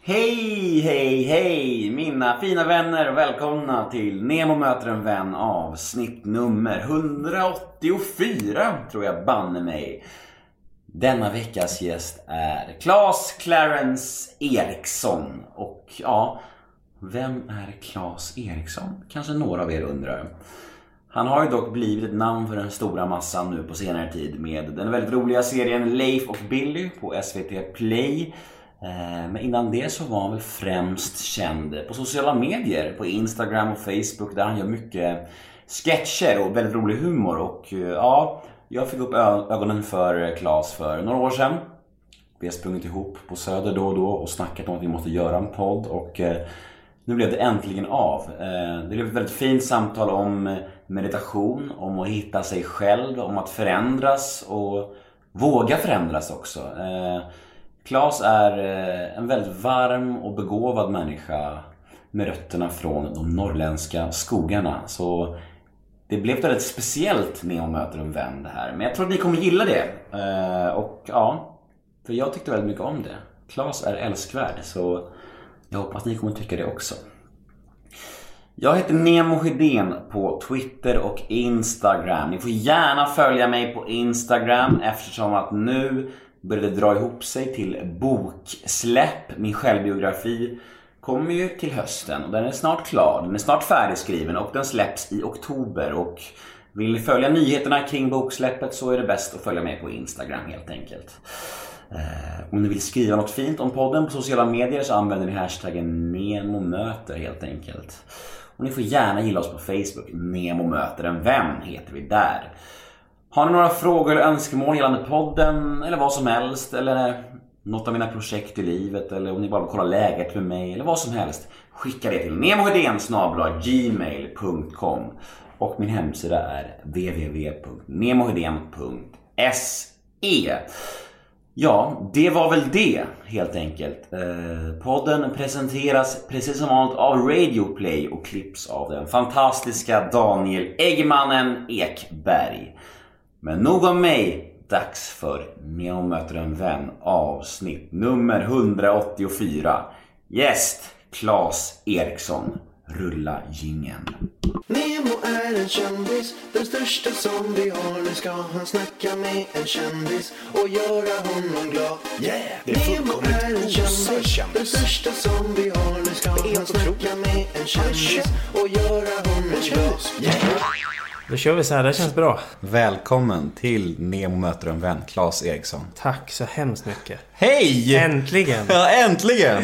Hej, hej, hej mina fina vänner och välkomna till Nemo möter en vän avsnitt nummer 184 tror jag banne mig. Denna veckas gäst är Claes Clarence Eriksson och ja, vem är Claes Eriksson? Kanske några av er undrar. Han har ju dock blivit ett namn för den stora massan nu på senare tid med den väldigt roliga serien Leif och Billy på SVT Play. Eh, men innan det så var han väl främst känd på sociala medier, på Instagram och Facebook där han gör mycket sketcher och väldigt rolig humor och eh, ja, jag fick upp ögonen för Claes för några år sedan. Vi har sprungit ihop på Söder då och då och snackat om att vi måste göra en podd och eh, nu blev det äntligen av. Det blev ett väldigt fint samtal om meditation, om att hitta sig själv, om att förändras och våga förändras också. Klas är eh, en väldigt varm och begåvad människa med rötterna från de norrländska skogarna. Så det blev väldigt speciellt när jag möter en vän det här. Men jag tror att ni kommer gilla det. Eh, och ja, för jag tyckte väldigt mycket om det. Klas är älskvärd så jag hoppas ni kommer tycka det också. Jag heter Nemo Hedén på Twitter och Instagram. Ni får gärna följa mig på Instagram eftersom att nu började dra ihop sig till boksläpp. Min självbiografi kommer ju till hösten och den är snart klar. Den är snart färdigskriven och den släpps i oktober. Och vill ni följa nyheterna kring boksläppet så är det bäst att följa mig på Instagram helt enkelt. Eh, om ni vill skriva något fint om podden på sociala medier så använder ni hashtaggen NEMOMÖTER helt enkelt. Och ni får gärna gilla oss på Facebook. NEMOMÖTER en vän heter vi där. Har ni några frågor eller önskemål gällande podden eller vad som helst eller något av mina projekt i livet eller om ni bara vill kolla läget med mig eller vad som helst. Skicka det till nemohedensnabla.gmail.com och min hemsida är www.nemoheden.se Ja, det var väl det helt enkelt. Eh, podden presenteras precis som vanligt av Radio Play och klipps av den fantastiska Daniel Eggmannen Ekberg. Men nog om mig. Dags för Neo möter en vän avsnitt nummer 184. Gäst Claes Eriksson. Rulla jingeln. Nemo är en kändis, den största som vi har. Nu ska han snacka med en kändis och göra honom glad. Yeah, det är Nemo är en kändis, den största som vi har. Nu ska han snacka med en kändis och göra honom glad. Yeah. Då kör vi så här, det känns bra. Välkommen till Nemo möter en vän, Claes Eriksson. Tack så hemskt mycket. Hej! Äntligen! Ja, äntligen!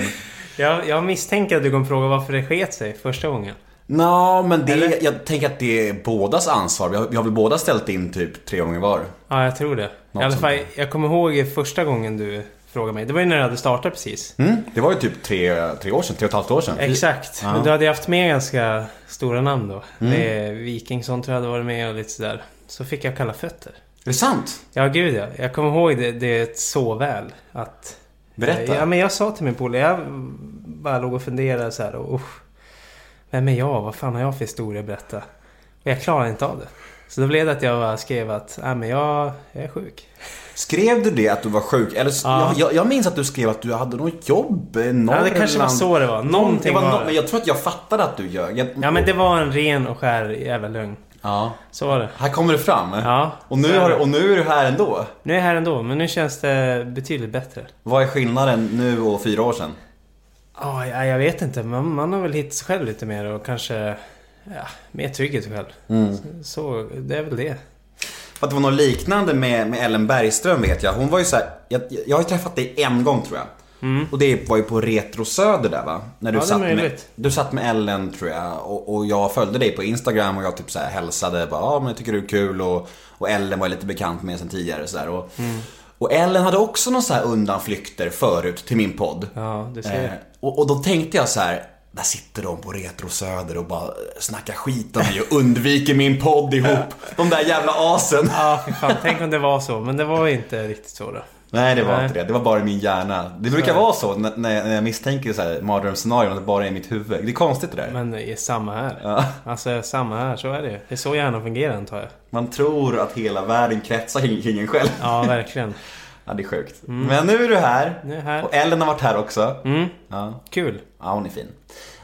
Jag, jag misstänker att du kommer fråga varför det sket sig första gången. Nå, men det, Eller? jag tänker att det är bådas ansvar. Vi har, vi har väl båda ställt in typ tre gånger var. Ja, jag tror det. Något I alla fall, jag kommer ihåg första gången du frågade mig. Det var ju när du hade startat precis. Mm, det var ju typ tre, tre år sedan, tre och ett halvt år sedan. Exakt. Ja. Men du hade ju haft med ganska stora namn då. Mm. Det är Wikingsson tror jag hade varit med och lite sådär. Så fick jag kalla fötter. Är det sant? Ja, gud ja. Jag kommer ihåg det, det så väl. Att... Berätta. Ja, men jag sa till min polare, jag bara låg och funderade så här. Och, usch, vem är jag? Vad fan har jag för historia att berätta? Och jag klarade inte av det. Så då blev det att jag skrev att, nej men jag, jag är sjuk. Skrev du det att du var sjuk? Eller, Ja. jag, jag, minns att du skrev att du hade något jobb eh, Ja, det kanske var så det var. Någonting det var. var det. Jag tror att jag fattade att du ljög. Jag- Ja men det var en ren och skär jävla lögn. Ja. Så var det. Här kommer det fram. Ja. Och, nu har, och nu är du här ändå. Nu är jag här ändå, men nu känns det betydligt bättre. Vad är skillnaden nu och fyra år sedan? Ja, jag vet inte. Man, man har väl hittat sig själv lite mer och kanske... Ja, mer trygg i sig själv. Mm. Så, så det är väl det. För att det var något liknande med, med Ellen Bergström vet jag. Hon var ju så här, jag, jag har ju träffat dig en gång tror jag. Och det var ju på Retro Söder där va? När du, Ja, det satt med, du satt med Ellen tror jag och, och jag följde dig på Instagram och jag typ så här hälsade. Bara, ja men jag tycker du är kul och, och Ellen var jag lite bekant med sen tidigare så där, och, Mm. och Ellen hade också någon så här undanflykter förut till min podd. Ja, du ser. Eh, och, och då tänkte jag så här. Där sitter de på Retro Söder och bara snackar skit om mig och undviker min podd ihop. De där jävla asen. Ja, fy fan. Tänk om det var så. Men det var inte riktigt så då. Nej, det var Nej. inte det. Det var bara i min hjärna. Det brukar vara så när, när jag misstänker så här mardrömsscenarion, att det bara är i mitt huvud. Det är konstigt det där. Men det är samma här. Ja. Alltså, samma här. Så är det Det är så hjärnan fungerar antar jag. Man tror att hela världen kretsar kring kring en själv. Ja, verkligen. Ja, det är sjukt. Men nu är du här. Nu är jag här. Och Ellen har varit här också. Mm, Ja, kul. ja hon är fin.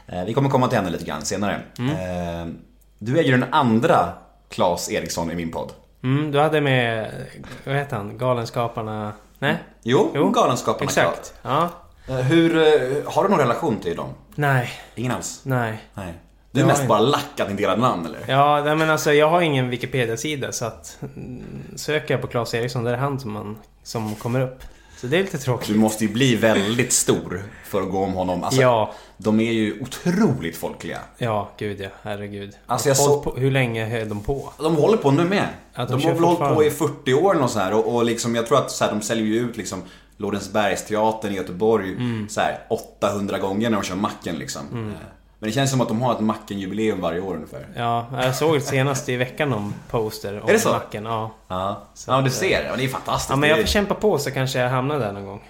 Eh, Vi kommer komma till henne lite grann senare. Mm. Eh, Du är ju den andra Claes Eriksson i min podd. Mm, du hade med, vad heter han, Galenskaparna? Nej? Jo, Jo, Galenskaparna Exakt. Ja. Eh, Hur, har du någon relation till dem? Nej, Ingen alls? nej. Nej. Du är mest bara lack att inte dela namn eller? Ja, men alltså jag har ingen Wikipedia-sida så att mm, söker jag på Claes Eriksson, det är han som, man, som kommer upp. Så det är lite Du tråkigt. måste ju bli väldigt stor för att gå om honom. Alltså, Ja, De är ju otroligt folkliga. ja, gud ja, herregud. Alltså, jag så- på, hur länge höll de på? De håller på nu med. Ja, de de har väl hållit på i 40 år något så här och, och liksom, jag tror att så här, de säljer ju ut liksom Lorensbergsteatern i Göteborg Mm. så här, 800 gånger när de kör Macken liksom. Eh, Men det känns som att de har ett Macken-jubileum varje år ungefär. Ja, jag såg senast i veckan någon poster om Är det så? Macken. Ja. Ja, Så ja du ser. Ja, det är fantastiskt. ja, men jag får kämpa på så kanske jag hamnar där någon gång.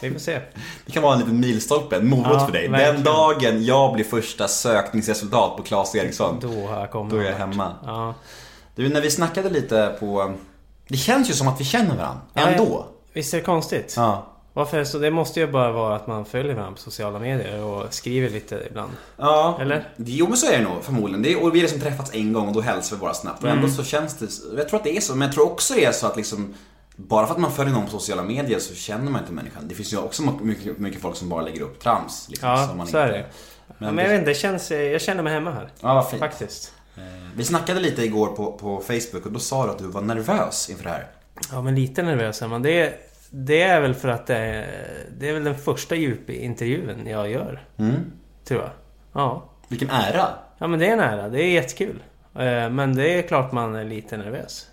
Vi får se. det kan vara en liten milstolpe, en morot Ja, för dig. Den verkligen. dagen jag blir första sökningsresultat på Claes Eriksson, Då har jag kommit. då är jag hemma. Ja. Du, när vi snackade lite på... Det känns ju som att vi känner varandra, Ja, ändå. Visst är det konstigt? Ja. Varför? Så det måste ju bara vara att man följer varandra på sociala medier och skriver lite ibland. Ja, Eller? Jo men så är det nog förmodligen. Det är, och vi har liksom träffats en gång och då hälsar vi bara snabbt. Och Mm. ändå så känns det, jag tror att det är så, men jag tror också det är så att liksom bara för att man följer någon på sociala medier så känner man inte människan. Det finns ju också mycket, mycket folk som bara lägger upp trams. Liksom, Ja, som man så är inte- det. Men, Ja, men jag vet inte, det känns, jag känner mig hemma här. Ja, vad fint. Faktiskt. Eh, Vi snackade lite igår på, på Facebook och då sa du att du var nervös inför det här. Ja, men lite nervös är man. Det, det är väl för att det är, det är väl den första djupintervjun jag gör. Mm. Tror jag. Ja. Vilken ära! Ja, men det är nära. Det är jättekul. Eh, Men det är klart man är lite nervös.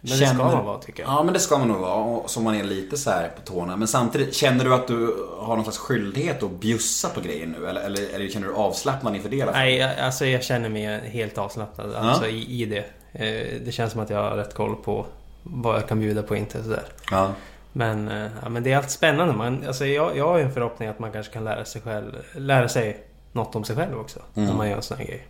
Men det ska Känner- man vara, tycker jag. Ja men det ska man nog vara, och så man är lite så här på tårna. Men samtidigt, känner du att du har någon slags skyldighet att bjussa på grejer nu? Eller, eller, eller känner du avslappnad inför det? Nej, jag, alltså jag känner mig helt avslappnad alltså, i, i det. Eh, Det känns som att jag har rätt koll på vad jag kan bjuda på och inte sådär. Ja. Men, eh, ja, men det är alltid spännande. Man, alltså jag, jag har ju en förhoppning att man kanske kan lära sig själv, lära sig något om sig själv också. Mm. När man gör en sån här grej.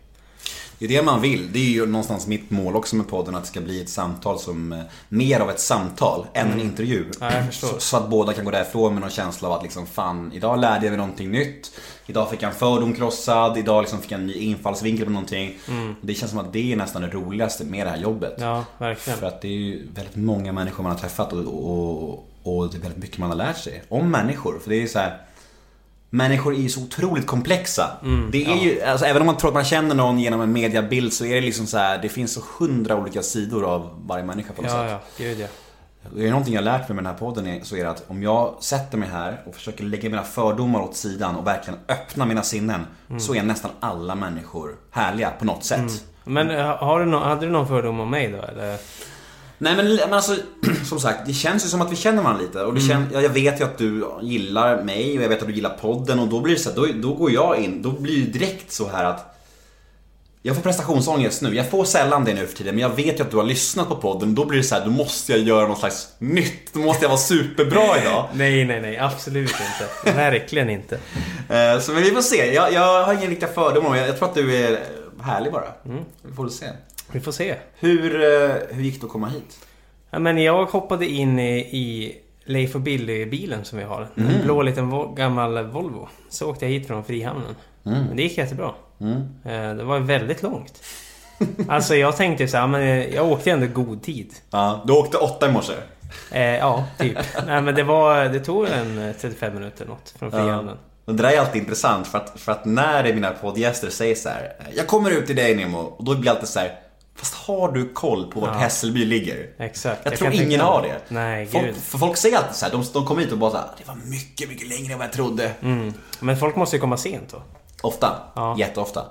Det är det man vill. Det är ju någonstans mitt mål också med podden, att det ska bli ett samtal som, eh, mer av ett samtal än en intervju. Mm. Ja. Så, så att båda kan gå därifrån med någon känsla av att liksom, fan, idag lärde jag mig någonting nytt. Idag fick jag en fördom krossad, idag liksom fick jag en ny infallsvinkel på någonting. Det känns som att det är nästan det roligaste med det här jobbet. Mm. Ja, verkligen. För att det är ju väldigt många människor man har träffat och, och, och det är väldigt mycket man har lärt sig om människor. För det är ju så här. Människor är ju så otroligt komplexa. Mm, det är ju, alltså, även om man tror att man känner någon genom en mediabild så är det liksom så här, det finns så hundra olika sidor av varje människa på något Ja, sätt. ja. Gud ja. Det är någonting jag har lärt mig med den här podden är, så är det att om jag sätter mig här och försöker lägga mina fördomar åt sidan och verkligen öppna mina sinnen Mm. så är nästan alla människor härliga på något sätt. Men eh, har du nå- hade du någon fördom om mig då eller? Nej men, men alltså, som sagt, det känns ju som att vi känner varandra lite. Och det Mm. kän, jag jag vet ju att du gillar mig och jag vet att du gillar podden och då blir det så här, då, då går jag in, då blir det direkt så här att jag får prestationsångest nu. Jag får sällan det nu för tiden, men jag vet ju att du har lyssnat på podden. Då blir det så här, då måste jag göra något slags nytt. Då måste jag vara superbra idag. Nej, nej, nej. Absolut inte. Verkligen inte. Eh, Så men vi får se. Jag, jag har ingen riktiga fördomar. Jag, jag tror att du är härlig bara. Mm. Vi får se. Vi får se. Hur, eh, hur gick det att komma hit? Ja, men jag hoppade in i, i Leif och Billy-bilen som vi har. En Mm. blå liten vo- gammal Volvo. Så åkte jag hit från Frihamnen. Men det gick jättebra. Mm. Eh, Det var väldigt långt. Alltså jag tänkte så här, men eh, jag åkte ändå god tid. Ja, du åkte åtta i morse. Eh, ja, typ. Nej men det var, det tog en eh, 35 minuter något från Frihamnen. Och det där är alltid intressant för att, för att när mina poddgäster säger så här: Jag kommer ut till dig Nemo och då blir det alltid så här. Fast har du koll på vart Ja. Hässelby ligger? Exakt. Jag, kan tror ingen har det. Nej, folk, gud. För folk säger alltid så här, de, de kommer hit och bara så här, Det var mycket, mycket längre än vad jag trodde. Mm. Men folk måste ju komma sent då. Ofta. Ja. Jätteofta.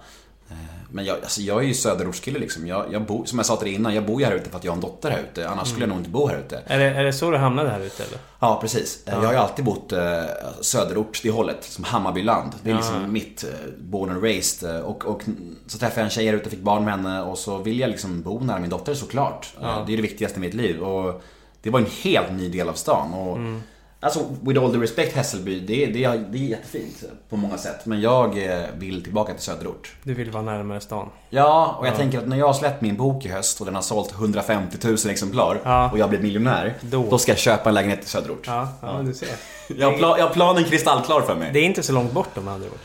Men jag, alltså jag är ju söderortskille liksom. Jag, jag bor, som jag sa till dig innan, jag bor ju här ute för att jag har en dotter här ute. Annars skulle jag nog inte bo här ute. Är det, är det så du hamnade här ute eller? Ja, precis. Jag har ju alltid bott eh, söderort, det hållet, som Hammarbyland. Det är liksom mitt eh, born and raised. eh, Och, och så träffade jag en tjej här ute och fick barn med henne och så vill jag liksom bo nära min dotter såklart. Eh, Det är det viktigaste i mitt liv. Och det var en helt ny del av stan. Och Alltså, with all the respect Hässelby, det, är- det, det är jättefint på många sätt. Men jag eh, vill tillbaka till söderort. Du vill vara närmare stan. Ja, och jag tänker att när jag har släppt min bok i höst och den har sålt 150 000 exemplar Ja. och jag blir miljonär. Då. Då. ska jag köpa en lägenhet i söderort. Ja, ja, men du ser. Jag, har pla- jag har planen kristallklar för mig. Det är inte så långt bort om andra ord.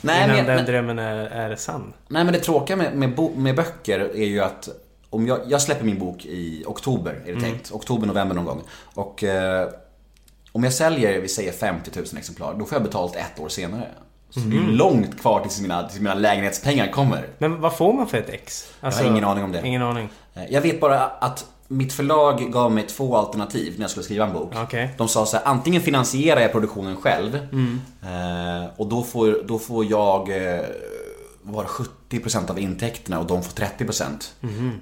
nej, Innan men, den men, drömmen är, är sann. nej men det tråkiga med, med, med böcker är ju att om jag, jag släpper min bok i oktober, är det Mm. tänkt. Oktober, november någon gång. Och eh, om jag säljer, vi säger 50 000 exemplar, då får jag betalt ett år senare. Så det är Mm. långt kvar tills mina, tills mina lägenhetspengar kommer. Men vad får man för ett ex? Alltså, Jag har ingen aning om det. Ingen aning. Eh, Jag vet bara att mitt förlag gav mig två alternativ när jag skulle skriva en bok. Okej. De sa så här, antingen finansierar jag produktionen själv eh, och då får, då får jag eh, vad var det, 70% av intäkterna och de får 30%.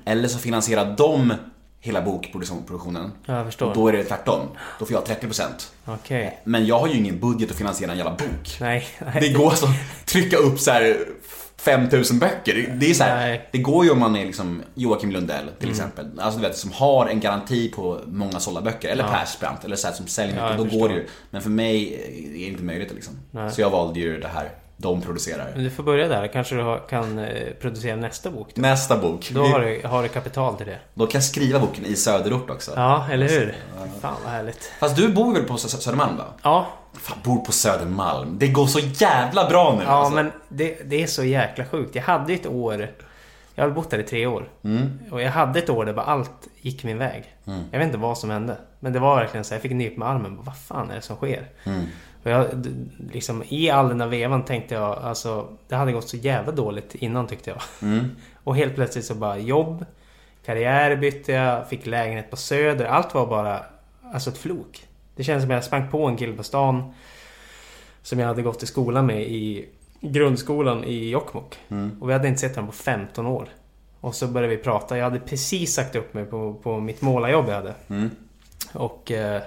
Eller så finansierar de hela bokproduktionen. Ja, jag förstår. Och då är det tvärtom. Då får jag 30%. Okej. Men jag har ju ingen budget att finansiera en jävla bok. Nej, nej. Det går alltså att trycka upp så här 5000 böcker. Det- är så här. Mm. det går ju om man är liksom Joakim Lundell till exempel. Alltså du vet, som har en garanti på många sålda böcker. Eller Ja. Persbrandt, eller så här, som säljer Ja, mycket. då förstår. går det ju. Men för mig är det inte möjligt liksom. Nej. Så jag valde ju det här de producerar. Du får börja där. Kanske du har, kan eh, producera nästa bok. Då, Nästa bok. då har, du, har du kapital till det. Då kan jag skriva boken i söderort också. Ja, eller hur? Fan vad härligt. Fast du bor väl på Sö- Södermalm va? Ja, Fan, bor på Södermalm. Det går så jävla bra nu ja alltså. men det, det är så jäkla sjukt. Jag hade ett år... Jag hade bott där i tre år. Mm. Och jag hade ett år där bara allt gick min väg. Jag vet inte vad som hände. Men det var verkligen så här, jag fick nyp med armen. Vad fan är det som sker? Mm. Och jag, liksom, I all den här vevan tänkte jag, alltså det hade gått så jävla dåligt innan tyckte jag. Mm. Och helt plötsligt så bara jobb, karriär bytte jag, fick lägenhet på Söder. Allt var bara, alltså ett flok. Det känns som att jag sprang på en kille på stan. Som jag hade gått i skolan med i grundskolan i Jokkmokk. Mm. Och vi hade inte sett honom på 15 år. Och så började vi prata. Jag hade precis sagt upp mig på, på mitt målarjobb jag hade. Mm. Och eh,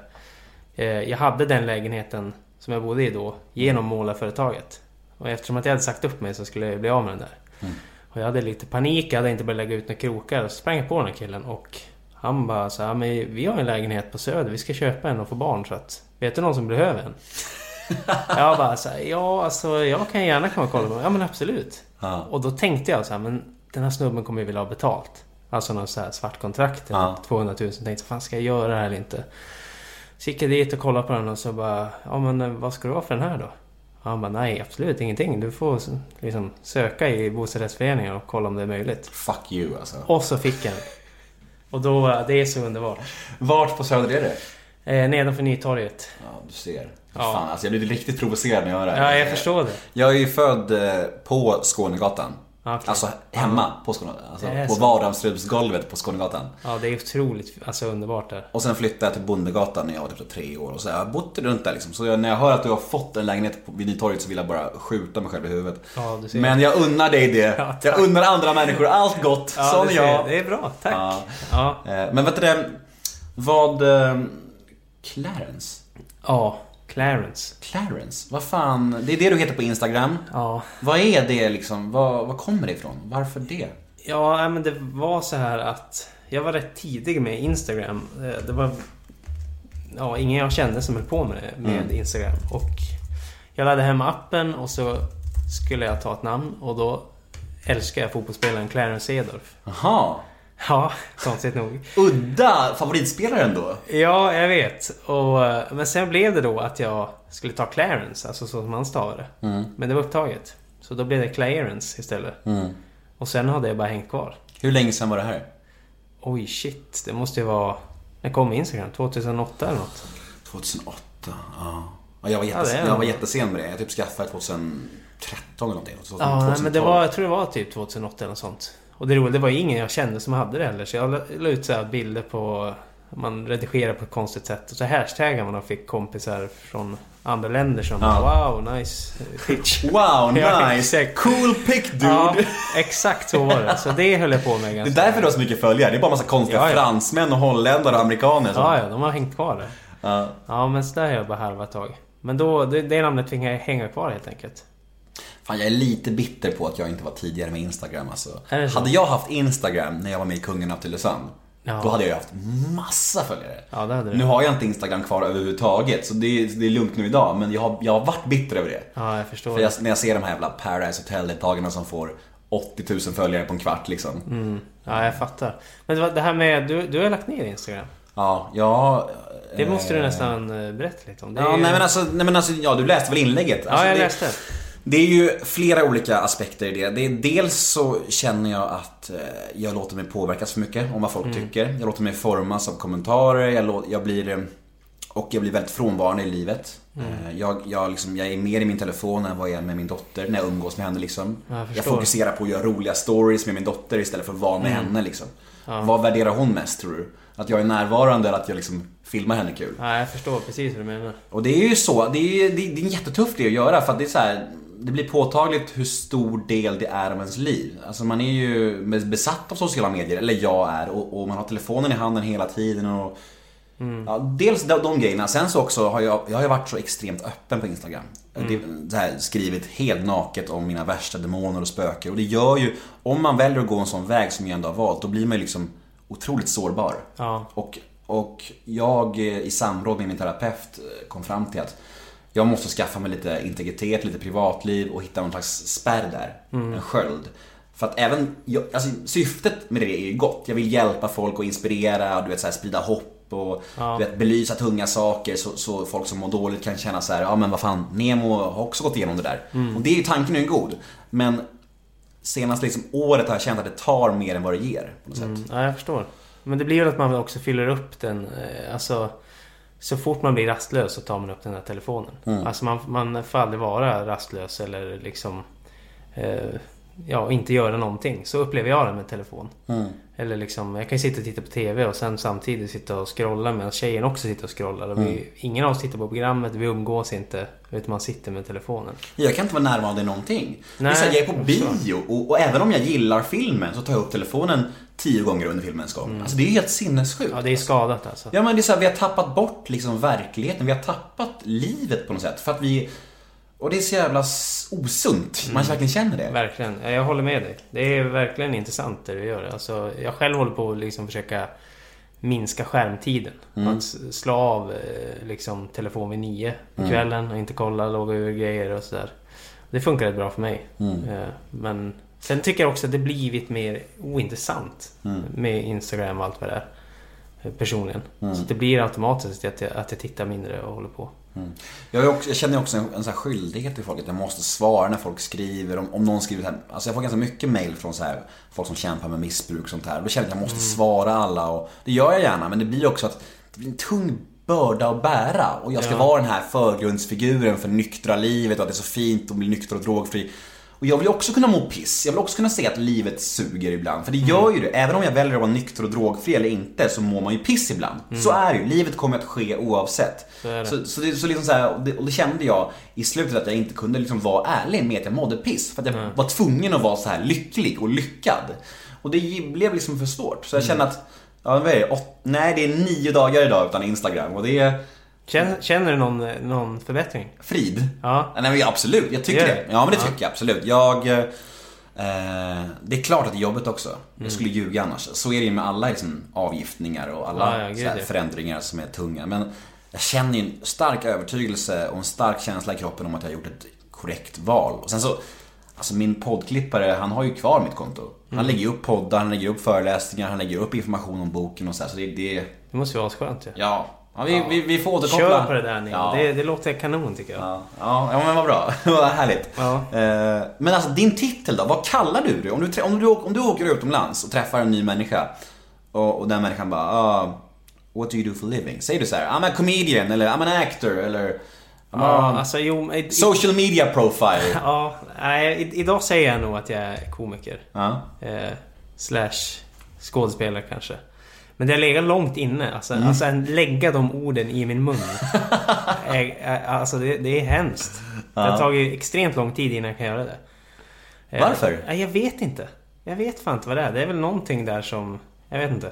eh, jag hade den lägenheten som jag bodde i då genom målarföretaget. Och eftersom att jag hade sagt upp mig så skulle jag bli av med den där. Mm. Och jag hade lite panik, jag hade inte börjat lägga ut några krokar. Så sprang jag på den här killen och han bara så här, men vi har en lägenhet på Söder, vi ska köpa en och få barn så att... Vet du någon som behöver en? jag bara så här, ja alltså jag kan gärna komma och kolla på den. Ja men absolut. Ja. Och då tänkte jag så här, men den här snubben kommer ju vilja ha betalt. Alltså någon så här svart kontrakt, Ja. 200 000. Tänkte, fan ska jag göra det här eller inte? Så gick jag dit och kollade på den och så bara, ja men eh, vad ska du ha för den här då? Han bara, nej absolut ingenting. Du får liksom söka i bostadsrättsföreningen och kolla om det är möjligt. Fuck you alltså. Och så fick jag den. Och då, det är så underbart. Vart på Söder är det? Eh, nedanför Nytorget. Ja, du ser. Ja. Fan, alltså jag blir riktigt provocerad när jag hör det här. Ja, jag förstår det. Jag är ju född eh, på Skånegatan. Okej. Alltså hemma på Skånegatan. Alltså på vardagsrumsgolvet på Skånegatan. Ja, det är otroligt alltså, underbart där. Och sen flyttade jag till Bondegatan när jag var typ tre år. Och så har jag bott runt där liksom. Så jag, när jag hör att du har fått en lägenhet på- vid Nytorget så vill jag bara skjuta mig själv i huvudet. Ja, du ser. Men jag unnar dig det. Ja, jag unnar andra människor allt gott. ja, ser. jag. Det är bra, tack. Ja. Ja. Eh, Men vet du det? Vad... eh, Clarence? ja, Clarence. Clarence? Vad fan? Det är det du heter på Instagram. Ja. Vad är det liksom? Vad, vad kommer det ifrån? Varför det? Ja, men det var så här att jag var rätt tidig med Instagram. Eh, Det var ja, ingen jag kände som höll på med, med Mm. Instagram. Och jag laddade hem appen och så skulle jag ta ett namn och då älskar jag fotbollsspelaren Clarence Seedorf. Jaha. Ja, konstigt nog. Udda favoritspelaren då? Ja, jag vet. Och, eh, men sen blev det då att jag skulle ta Clarence, alltså så som han stavar det. Mm. Men det var upptaget. Så då blev det Clarence istället. Mm. Och sen hade jag bara hängt kvar. Hur länge sedan var det här? Oj, shit. Det måste ju vara... När kom Instagram? 2008 eller något? 2008, ja. ja jag, var Ja, jättes- det är jag var jättesen med det. Jag typ skaffade 2013 eller någonting. 2012. Ja, men det var... Jag tror det var typ 2008 eller något sånt. Och det roliga, det var ingen jag kände som hade det heller. Så jag la- ut så bilder på... Man redigerar på ett konstigt sätt. Och så hashtaggar man och fick kompisar från andra länder som Ja. Wow, nice pitch. Wow, nice! Cool pick dude! Ja, exakt så var det. Så det höll jag på med Det är ganska... därför du har så mycket följare. Det är bara massa konstiga Ja, ja. fransmän och holländare och amerikaner. Ja, ja, de har hängt kvar där. Ja. Ja, men så där har jag bara harvat ett tag. Men då, det, det namnet fick jag hänga kvar helt enkelt. Fan, jag är lite bitter på att jag inte var tidigare med Instagram alltså. Hade jag haft Instagram när jag var med i Kungen av Tylösand, Ja. Då hade jag haft massa följare. Ja. Nu har jag inte Instagram kvar överhuvudtaget, så det är, det är lugnt nu idag. Men jag har, jag har varit bitter över det. Ja, jag förstår. För jag, när jag ser de här jävla Paradise Hotel-deltagarna som får 80 000 följare på en kvart liksom. Mm. Ja, jag fattar. Men det här med... Du, du har lagt ner Instagram. Ja, jag... Det måste du eh, nästan eh, berätta lite om. Ja, ju- nej men, alltså, nej men alltså, ja du läste väl inlägget? Alltså, Ja, jag det, läste. Det är ju flera olika aspekter i det. det är, dels så känner jag att eh, jag låter mig påverkas för mycket om vad folk tycker. Jag låter mig formas av kommentarer, jag, lå- jag blir... eh, Och jag blir väldigt frånvarande i livet. Eh, Jag, jag, liksom, jag är mer i min telefon än vad jag är med min dotter när jag umgås med henne liksom. Jag Jag, fokuserar på att göra roliga stories med min dotter istället för att vara med henne liksom. Vad värderar hon mest tror du? Att jag är närvarande eller att jag liksom filmar henne kul? Ja, jag förstår precis vad du menar. Och det är ju så, det är, det är, det är en jättetuff grej att göra för att det är så här, Det blir påtagligt hur stor del det är av ens liv. Alltså man är ju besatt av sociala medier, eller jag är, och, och man har telefonen i handen hela tiden och Ja, dels de, de grejerna, sen så också har jag, jag har ju varit så extremt öppen på Instagram. Det, så här, skrivit helt naket om mina värsta demoner och spöken. Och det gör ju, om man väljer att gå en sån väg som jag ändå har valt, då blir man ju liksom otroligt sårbar. Ja. Och, och jag eh, i samråd med min terapeut eh, kom fram till att jag måste skaffa mig lite integritet, lite privatliv och hitta någon slags spärr där. En sköld. För att även, jag, alltså syftet med det är ju gott. Jag vill hjälpa folk och inspirera, du vet så här, sprida hopp och Ja. du vet, belysa tunga saker så, så folk som mår dåligt kan känna så här, ja men vad fan, Nemo har också gått igenom det där. Och det är ju tanken är god. Men senaste liksom året har jag känt att det tar mer än vad det ger. På något sätt. Mm, ja, jag förstår. Men det blir ju att man också fyller upp den. eh, Alltså, så fort man blir rastlös så tar man upp den här telefonen. Mm. Alltså man, man får aldrig vara rastlös eller liksom... Eh, ja, inte göra någonting. Så upplever jag det med telefon. Mm. Eller liksom, jag kan sitta och titta på TV och sen samtidigt sitta och scrolla medan tjejen också sitter och scrollar. Och vi, ingen av oss tittar på programmet, vi umgås inte. Utan man sitter med telefonen. Jag kan inte vara närvarande i någonting. så här, Nej, jag är på bio och, och även om jag gillar filmen så tar jag upp telefonen tio gånger under filmens gång. Alltså det är helt sinnessjukt. Mm. Ja, det är skadat alltså. Ja men det är så här, vi har tappat bort liksom verkligheten. Vi har tappat livet på något sätt. För att vi... Och det är så jävla osunt. Mm. Man verkligen känner det. Verkligen. Ja, Jag håller med dig. Det är verkligen intressant det du gör. Alltså, jag själv håller på att liksom försöka minska skärmtiden. Att s- slå av eh, liksom, telefon vid nio på kvällen och inte kolla, logga ur grejer och sådär. Det funkar rätt bra för mig. Eh, Men sen tycker jag också att det blivit mer ointressant med Instagram och allt vad det är. eh, Personligen. Så det blir automatiskt att jag, att jag tittar mindre och håller på. Jag, är också, jag känner också en, en här skyldighet till folk att jag måste svara när folk skriver. Om, om någon skriver så här, alltså jag får ganska mycket mail från så här, folk som kämpar med missbruk och sånt här. Då känner jag att jag måste svara alla och det gör jag gärna men det blir också att det blir en tung börda att bära. Och jag ska Ja. vara den här förgrundsfiguren för nyktra livet och att det är så fint att bli nykter och drogfri. Och jag vill också kunna må piss. Jag vill också kunna se att livet suger ibland. För det gör ju det. Även om jag väljer att vara nykter och drogfri eller inte så mår man ju piss ibland. Så är det ju. Livet kommer att ske oavsett. Så det. Så, så, det, så liksom så här, och, det, och det kände jag i slutet att jag inte kunde liksom vara ärlig med att jag mådde piss. För att jag var tvungen att vara så här lycklig och lyckad. Och det blev liksom för svårt. Så jag kände att, ja vad är det? Åt, nej det är nio dagar idag utan Instagram och det är Känner, känner du någon, någon förbättring? frid. Ja. Nej men absolut, jag tycker det. det? Ja men det Ja. tycker jag absolut. Jag... Eh, det är klart att det är jobbigt också. Jag skulle ljuga annars. Så är det ju med alla liksom, avgiftningar och alla Ja, ja, gud, så här, ja. förändringar som är tunga. Men jag känner ju en stark övertygelse och en stark känsla i kroppen om att jag har gjort ett korrekt val. Och sen så, alltså min poddklippare, han har ju kvar mitt konto. Han Mm. lägger upp poddar, han lägger upp föreläsningar, han lägger upp information om boken och så här. Så det, det Det måste ju vara skönt ju. ja. ja, vi, Vi, vi får återkoppla. Kör på det där Nemo. Ja. Det, det låter kanon tycker jag. Ja, ja, ja men vad bra. vad härligt. Ja. Eh, Men alltså din titel då, vad kallar du det? Om du, om du, om du åker utomlands och träffar en ny människa och, och den människan bara ah, What do you do for living? Säger du så här, I'm a comedian eller I'm an actor eller Ja, a alltså jo... i- social media profile? Ja, nej, idag säger jag nog att jag är komiker. Ja. Eh, slash skådespelare kanske. Men det har legat långt inne. Alltså, Mm. alltså lägga de orden i min mun. är, alltså det, det är hemskt. Det har Ja. tagit extremt lång tid innan jag kan göra det. Eh, Varför? nej, jag vet inte. Jag vet fan inte vad det är. Det är väl någonting där som... Jag vet inte.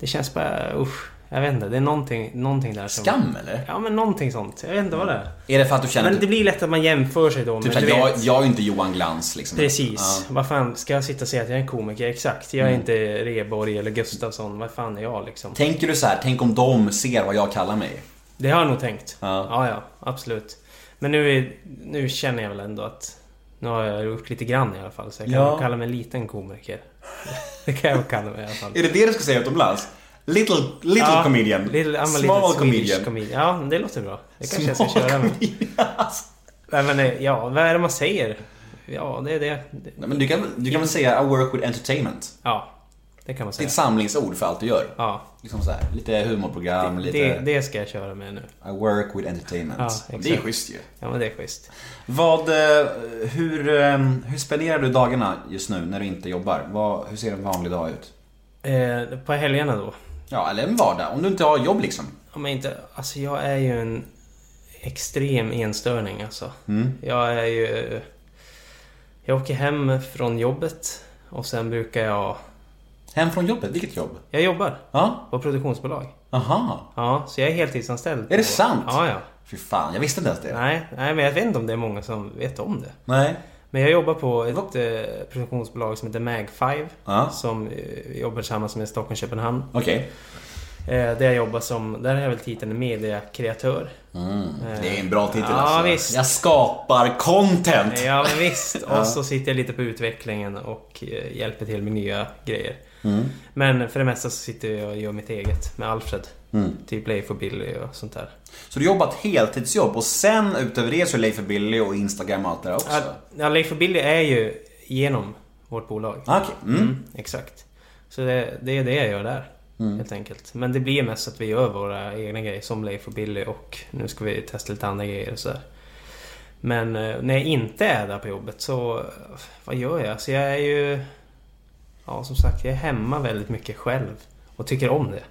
Det känns bara... Usch. Jag vet inte, det är någonting, någonting där som... Skam eller? Ja men någonting sånt. Jag vet inte vad det är. Är det för att du känner Men det blir lätt att man jämför sig då typ såhär, jag, jag är inte Johan Glans liksom. Precis. Ja. Vad fan, ska jag sitta och säga att jag är en komiker? Exakt. Jag är Mm. inte Reborg eller Gustafsson. Vad fan är jag liksom? Tänker du så här, tänk om de ser vad jag kallar mig? Det har jag nog tänkt. Ja. Ja, ja. Absolut. Men nu, är, nu känner jag väl ändå att... Nu har jag gjort lite grann i alla fall. Så jag kan Ja. kalla mig en liten komiker. Det kan jag kalla mig i alla fall. Är det det du ska säga utomlands? Little, little Ja, comedian. Little, Small comedian. comedian. Ja, det låter bra. Det kanske jag Small ska köra med. Nej, men eh, ja, vad är det man säger? Ja, det är det. det. Nej, men du kan, du kan väl säga I work with entertainment? Ja, det kan man Det är säga. ett samlingsord för allt du gör. Ja, Liksom så här, lite humorprogram, lite... det, det ska jag köra med nu. I work with entertainment. Ja, exakt. det är schysst ju. Ja, men det är schysst. Vad, eh, hur, eh, hur spenderar du dagarna just nu när du inte jobbar? Vad, hur ser en vanlig dag ut? Eh, på helgerna då? Ja, eller en vardag. Om du inte har jobb liksom. Om jag inte... Alltså jag är ju en extrem enstörning alltså. Mm. Jag är ju... Jag åker hem från jobbet och sen brukar jag... Hem från jobbet, vilket jobb? Jag jobbar Ja, på produktionsbolag. aha. Ja, så jag är heltidsanställd. Är det på- sant? Ja, ja. Fy fan, jag visste inte ens det. Nej, nej, men jag vet inte om det är många som vet om det. Nej. Men jag jobbar på ett eh, produktionsbolag som heter Mag5. Ja, Som eh, jobbar tillsammans med Stockholm Köpenhamn. okej. Eh, där jag jobbar som, där är jag väl titeln mediekreatör. Mm. Det är en bra titel Ja, alltså. visst. Jag skapar content! Ja men visst. Och så sitter jag lite på utvecklingen och eh, hjälper till med nya grejer. Mm. Men för det mesta så sitter jag och gör mitt eget med Alfred. Mm. Typ Leif och Billy och sånt där. Så du jobbar ett heltidsjobb och sen utöver det så är Leif Billy och Instagram och allt det där också? Ja, Leif och Billy är ju genom vårt bolag. Ah, Okej. Mm. Mm, exakt. Så det, det är det jag gör där. Mm. Helt enkelt. Men det blir mest att vi gör våra egna grejer som Leif och Billy och nu ska vi testa lite andra grejer och sådär. Men eh, när jag inte är där på jobbet så... Vad gör jag? Så jag är ju... Ja, som sagt, jag är hemma väldigt mycket själv. Och tycker om det.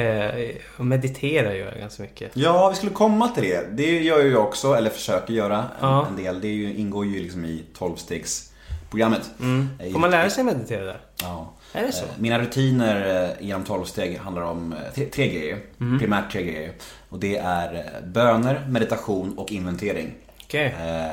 Eh, och mediterar gör jag ganska mycket. Ja, vi skulle komma till det. Det gör ju jag också, eller försöker göra en, Ja. en del. Det är ju, ingår ju liksom i 12-stegsprogrammet. Mm. Är Får man lära sig meditera där? Ja. Är det så? Eh, Mina rutiner eh, genom 12 steg handlar om eh, tre, tre grejer. Mm. Primärt tre grejer. Och det är eh, böner, meditation och inventering. Okej. Eh,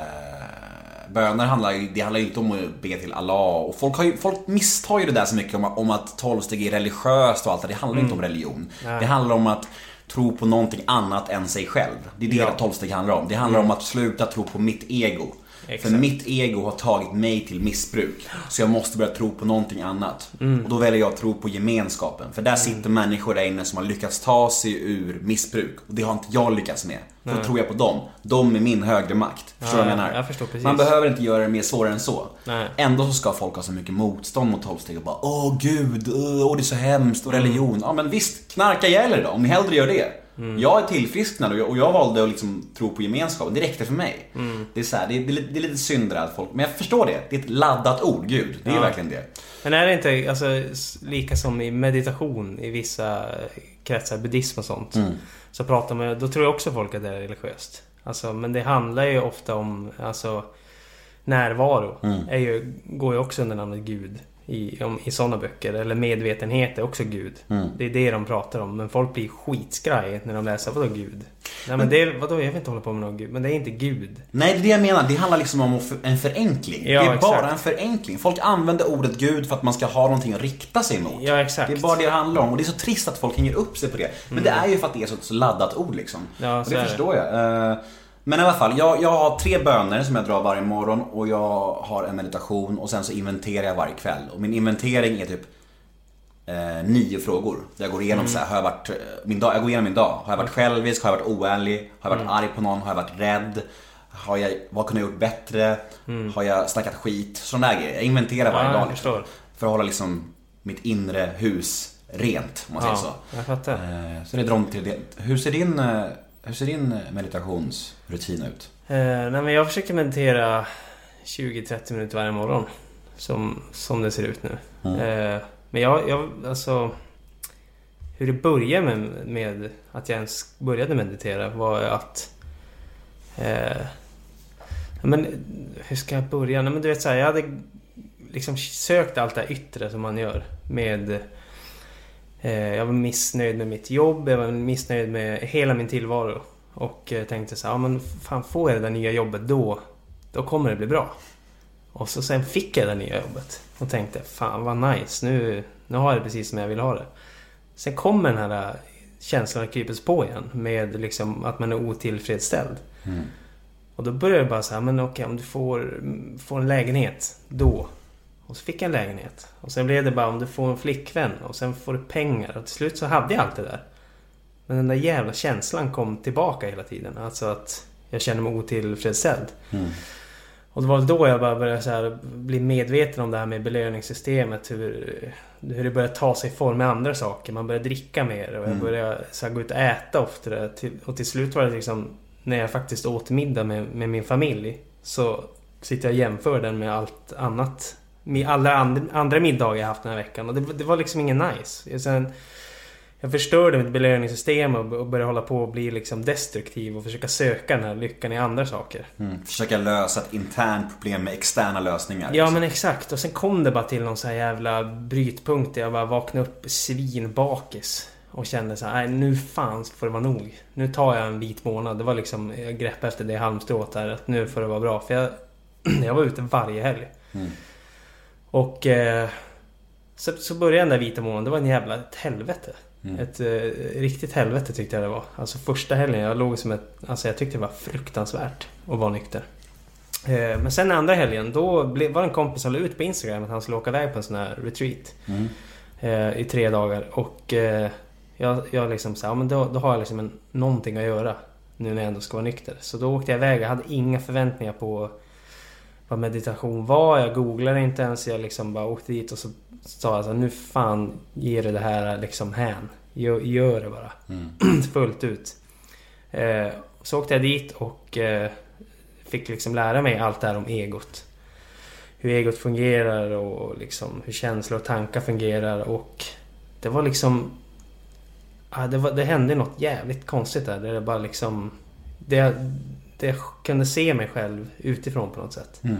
böner handlar det handlar inte om att be till Allah och folk, har ju, folk misstar ju det där så mycket om, om att 12 steg är religiöst och allt det Det handlar inte om religion. Mm. Nej. Det handlar om att tro på någonting annat än sig själv. Det är det Ja. Mm. 12 steg handlar om. Det handlar om att sluta tro på mitt ego. Exakt. För mitt ego har tagit mig till missbruk. Så jag måste börja tro på någonting annat. Mm. Och då väljer jag att tro på gemenskapen. För där sitter människor där inne som har lyckats ta sig ur missbruk. Och det har inte jag lyckats med. Då Nej. tror jag på dem. De är min högre makt. Förstår du Ja, vad jag menar? jag förstår precis. Man behöver inte göra det mer svårare än så. Nej. Ändå så ska folk ha så mycket motstånd mot 12 steg och bara Åh gud, åh åh, det är så hemskt och religion. Ja men visst, knarka ihjäl er då om ni hellre gör det. Jag är tillfrisknad och jag, och jag valde att liksom tro på gemenskapen. Det räckte för mig. Det, är så här, det, är, det, det är lite synd där att folk, men jag förstår det. Det är ett laddat ord, gud. Det är Ja. verkligen det. Men är det inte alltså, lika som i meditation i vissa kretsar, buddhism och sånt. Mm. Så pratar man Då tror jag också folk att det är religiöst. Alltså, men det handlar ju ofta om alltså, närvaro. Mm. Är ju, går ju också under namnet Gud. I, om, i sådana böcker. Eller medvetenhet är också Gud. Mm. Det är det de pratar om. Men folk blir skitskraj när de läser vadå Gud? Nej men det är, vadå jag vill inte hålla på med någon Gud. Men det är inte Gud. Nej, det är det jag menar. Det handlar liksom om en förenkling. Ja, det är bara exakt. en förenkling. Folk använder ordet gud för att man ska ha någonting att rikta sig mot. Ja exakt. Det är bara det det handlar om och det är så trist att folk hänger upp sig på det. Men det är ju för att det är så ett så laddat ord liksom. Ja, och så det är det. förstår jag. Men i alla fall, jag, jag har tre böner som jag drar varje morgon och jag har en meditation och sen så inventerar jag varje kväll. Och min inventering är typ eh, nio frågor. Jag går igenom så här, har jag varit, eh, min dag, jag går igenom min dag. Har jag varit självisk? Har jag varit oärlig? Har jag varit arg på någon? Har jag varit rädd? Har jag, vad kunde jag gjort bättre? Har jag snackat skit? Sådana där grejer. Jag inventerar varje Ja, dag liksom. För att hålla liksom mitt inre hus rent, om man säger Ja, så. jag fattar. Eh, Så det drar mig till det. Hur ser din, eh, hur ser din meditationsrutin ut? Eh, nej men jag försöker meditera 20-30 minuter varje morgon. Som, som det ser ut nu. Mm. Eh, men jag, jag, alltså... Hur det började med, med att jag ens började meditera var att... Eh, men hur ska jag börja? Nej, men du vet så här, jag hade liksom sökt allt det här yttre som man gör med Eh, jag var missnöjd med mitt jobb, jag var missnöjd med hela min tillvaro. Och eh, tänkte så här, ja men fan får jag det där nya jobbet då, då kommer det bli bra. Och så sen fick jag det nya jobbet. Och tänkte, fan vad nice, nu, nu har jag det precis som jag vill ha det. Sen kommer den här känslan att krypes på igen med liksom att man är otillfredsställd. Mm. Och då började jag bara så här, men okej om du får, får en lägenhet, då. Och så fick jag en lägenhet. Och sen blev det bara om du får en flickvän och sen får du pengar. Och till slut så hade jag allt det där. Men den där jävla känslan kom tillbaka hela tiden. Alltså att jag känner mig otillfredsställd. Mm. Och det var då jag bara började så bli medveten om det här med belöningssystemet. Hur, hur det började ta sig form med andra saker. Man började dricka mer och jag Mm. började så här, gå ut och äta oftare. Och till slut var det liksom när jag faktiskt åt middag med, med min familj. Så sitter jag och jämför den med allt annat. Alla and, andra middagar jag haft den här veckan. Och det, det var liksom ingen nice. Sen, jag förstörde mitt belöningssystem och, började hålla på och bli liksom destruktiv och försöka söka den här lyckan i andra saker. Mm. Försöka lösa ett internt problem med externa lösningar. Ja liksom. men exakt. Och sen kom det bara till någon så här jävla brytpunkt där jag bara vaknade upp svinbakis. Och kände så här, nej nu fan får det vara nog. Nu tar jag en vit månad. Det var liksom, jag grepp efter det halmstrået där. Att nu får det vara bra. För jag, jag var ute varje helg. Mm. Och eh, så, så började den där vita månaden. Det var en jävla ett helvete. Mm. Ett eh, riktigt helvete tyckte jag det var. Alltså första helgen, jag låg som ett... Alltså jag tyckte det var fruktansvärt att vara nykter. Eh, men sen andra helgen, då blev, var en kompis som la ut på Instagram att han skulle åka iväg på en sån här retreat. Mm. Eh, I tre dagar. Och eh, jag, jag liksom sa, ja men då, då har jag liksom en, någonting att göra. Nu när jag ändå ska vara nykter. Så då åkte jag iväg. Jag hade inga förväntningar på vad meditation var. Jag googlade inte ens. Jag liksom bara åkte dit och så sa jag så här, nu fan ger det det här liksom hän. Gör, gör det bara. Mm. Fullt ut. Eh, så åkte jag dit och eh, fick liksom lära mig allt det här om egot. Hur egot fungerar och liksom hur känslor och tankar fungerar och det var liksom... Ja, det, var, det hände något jävligt konstigt där. Det bara liksom... Det jag kunde se mig själv utifrån på något sätt. Mm.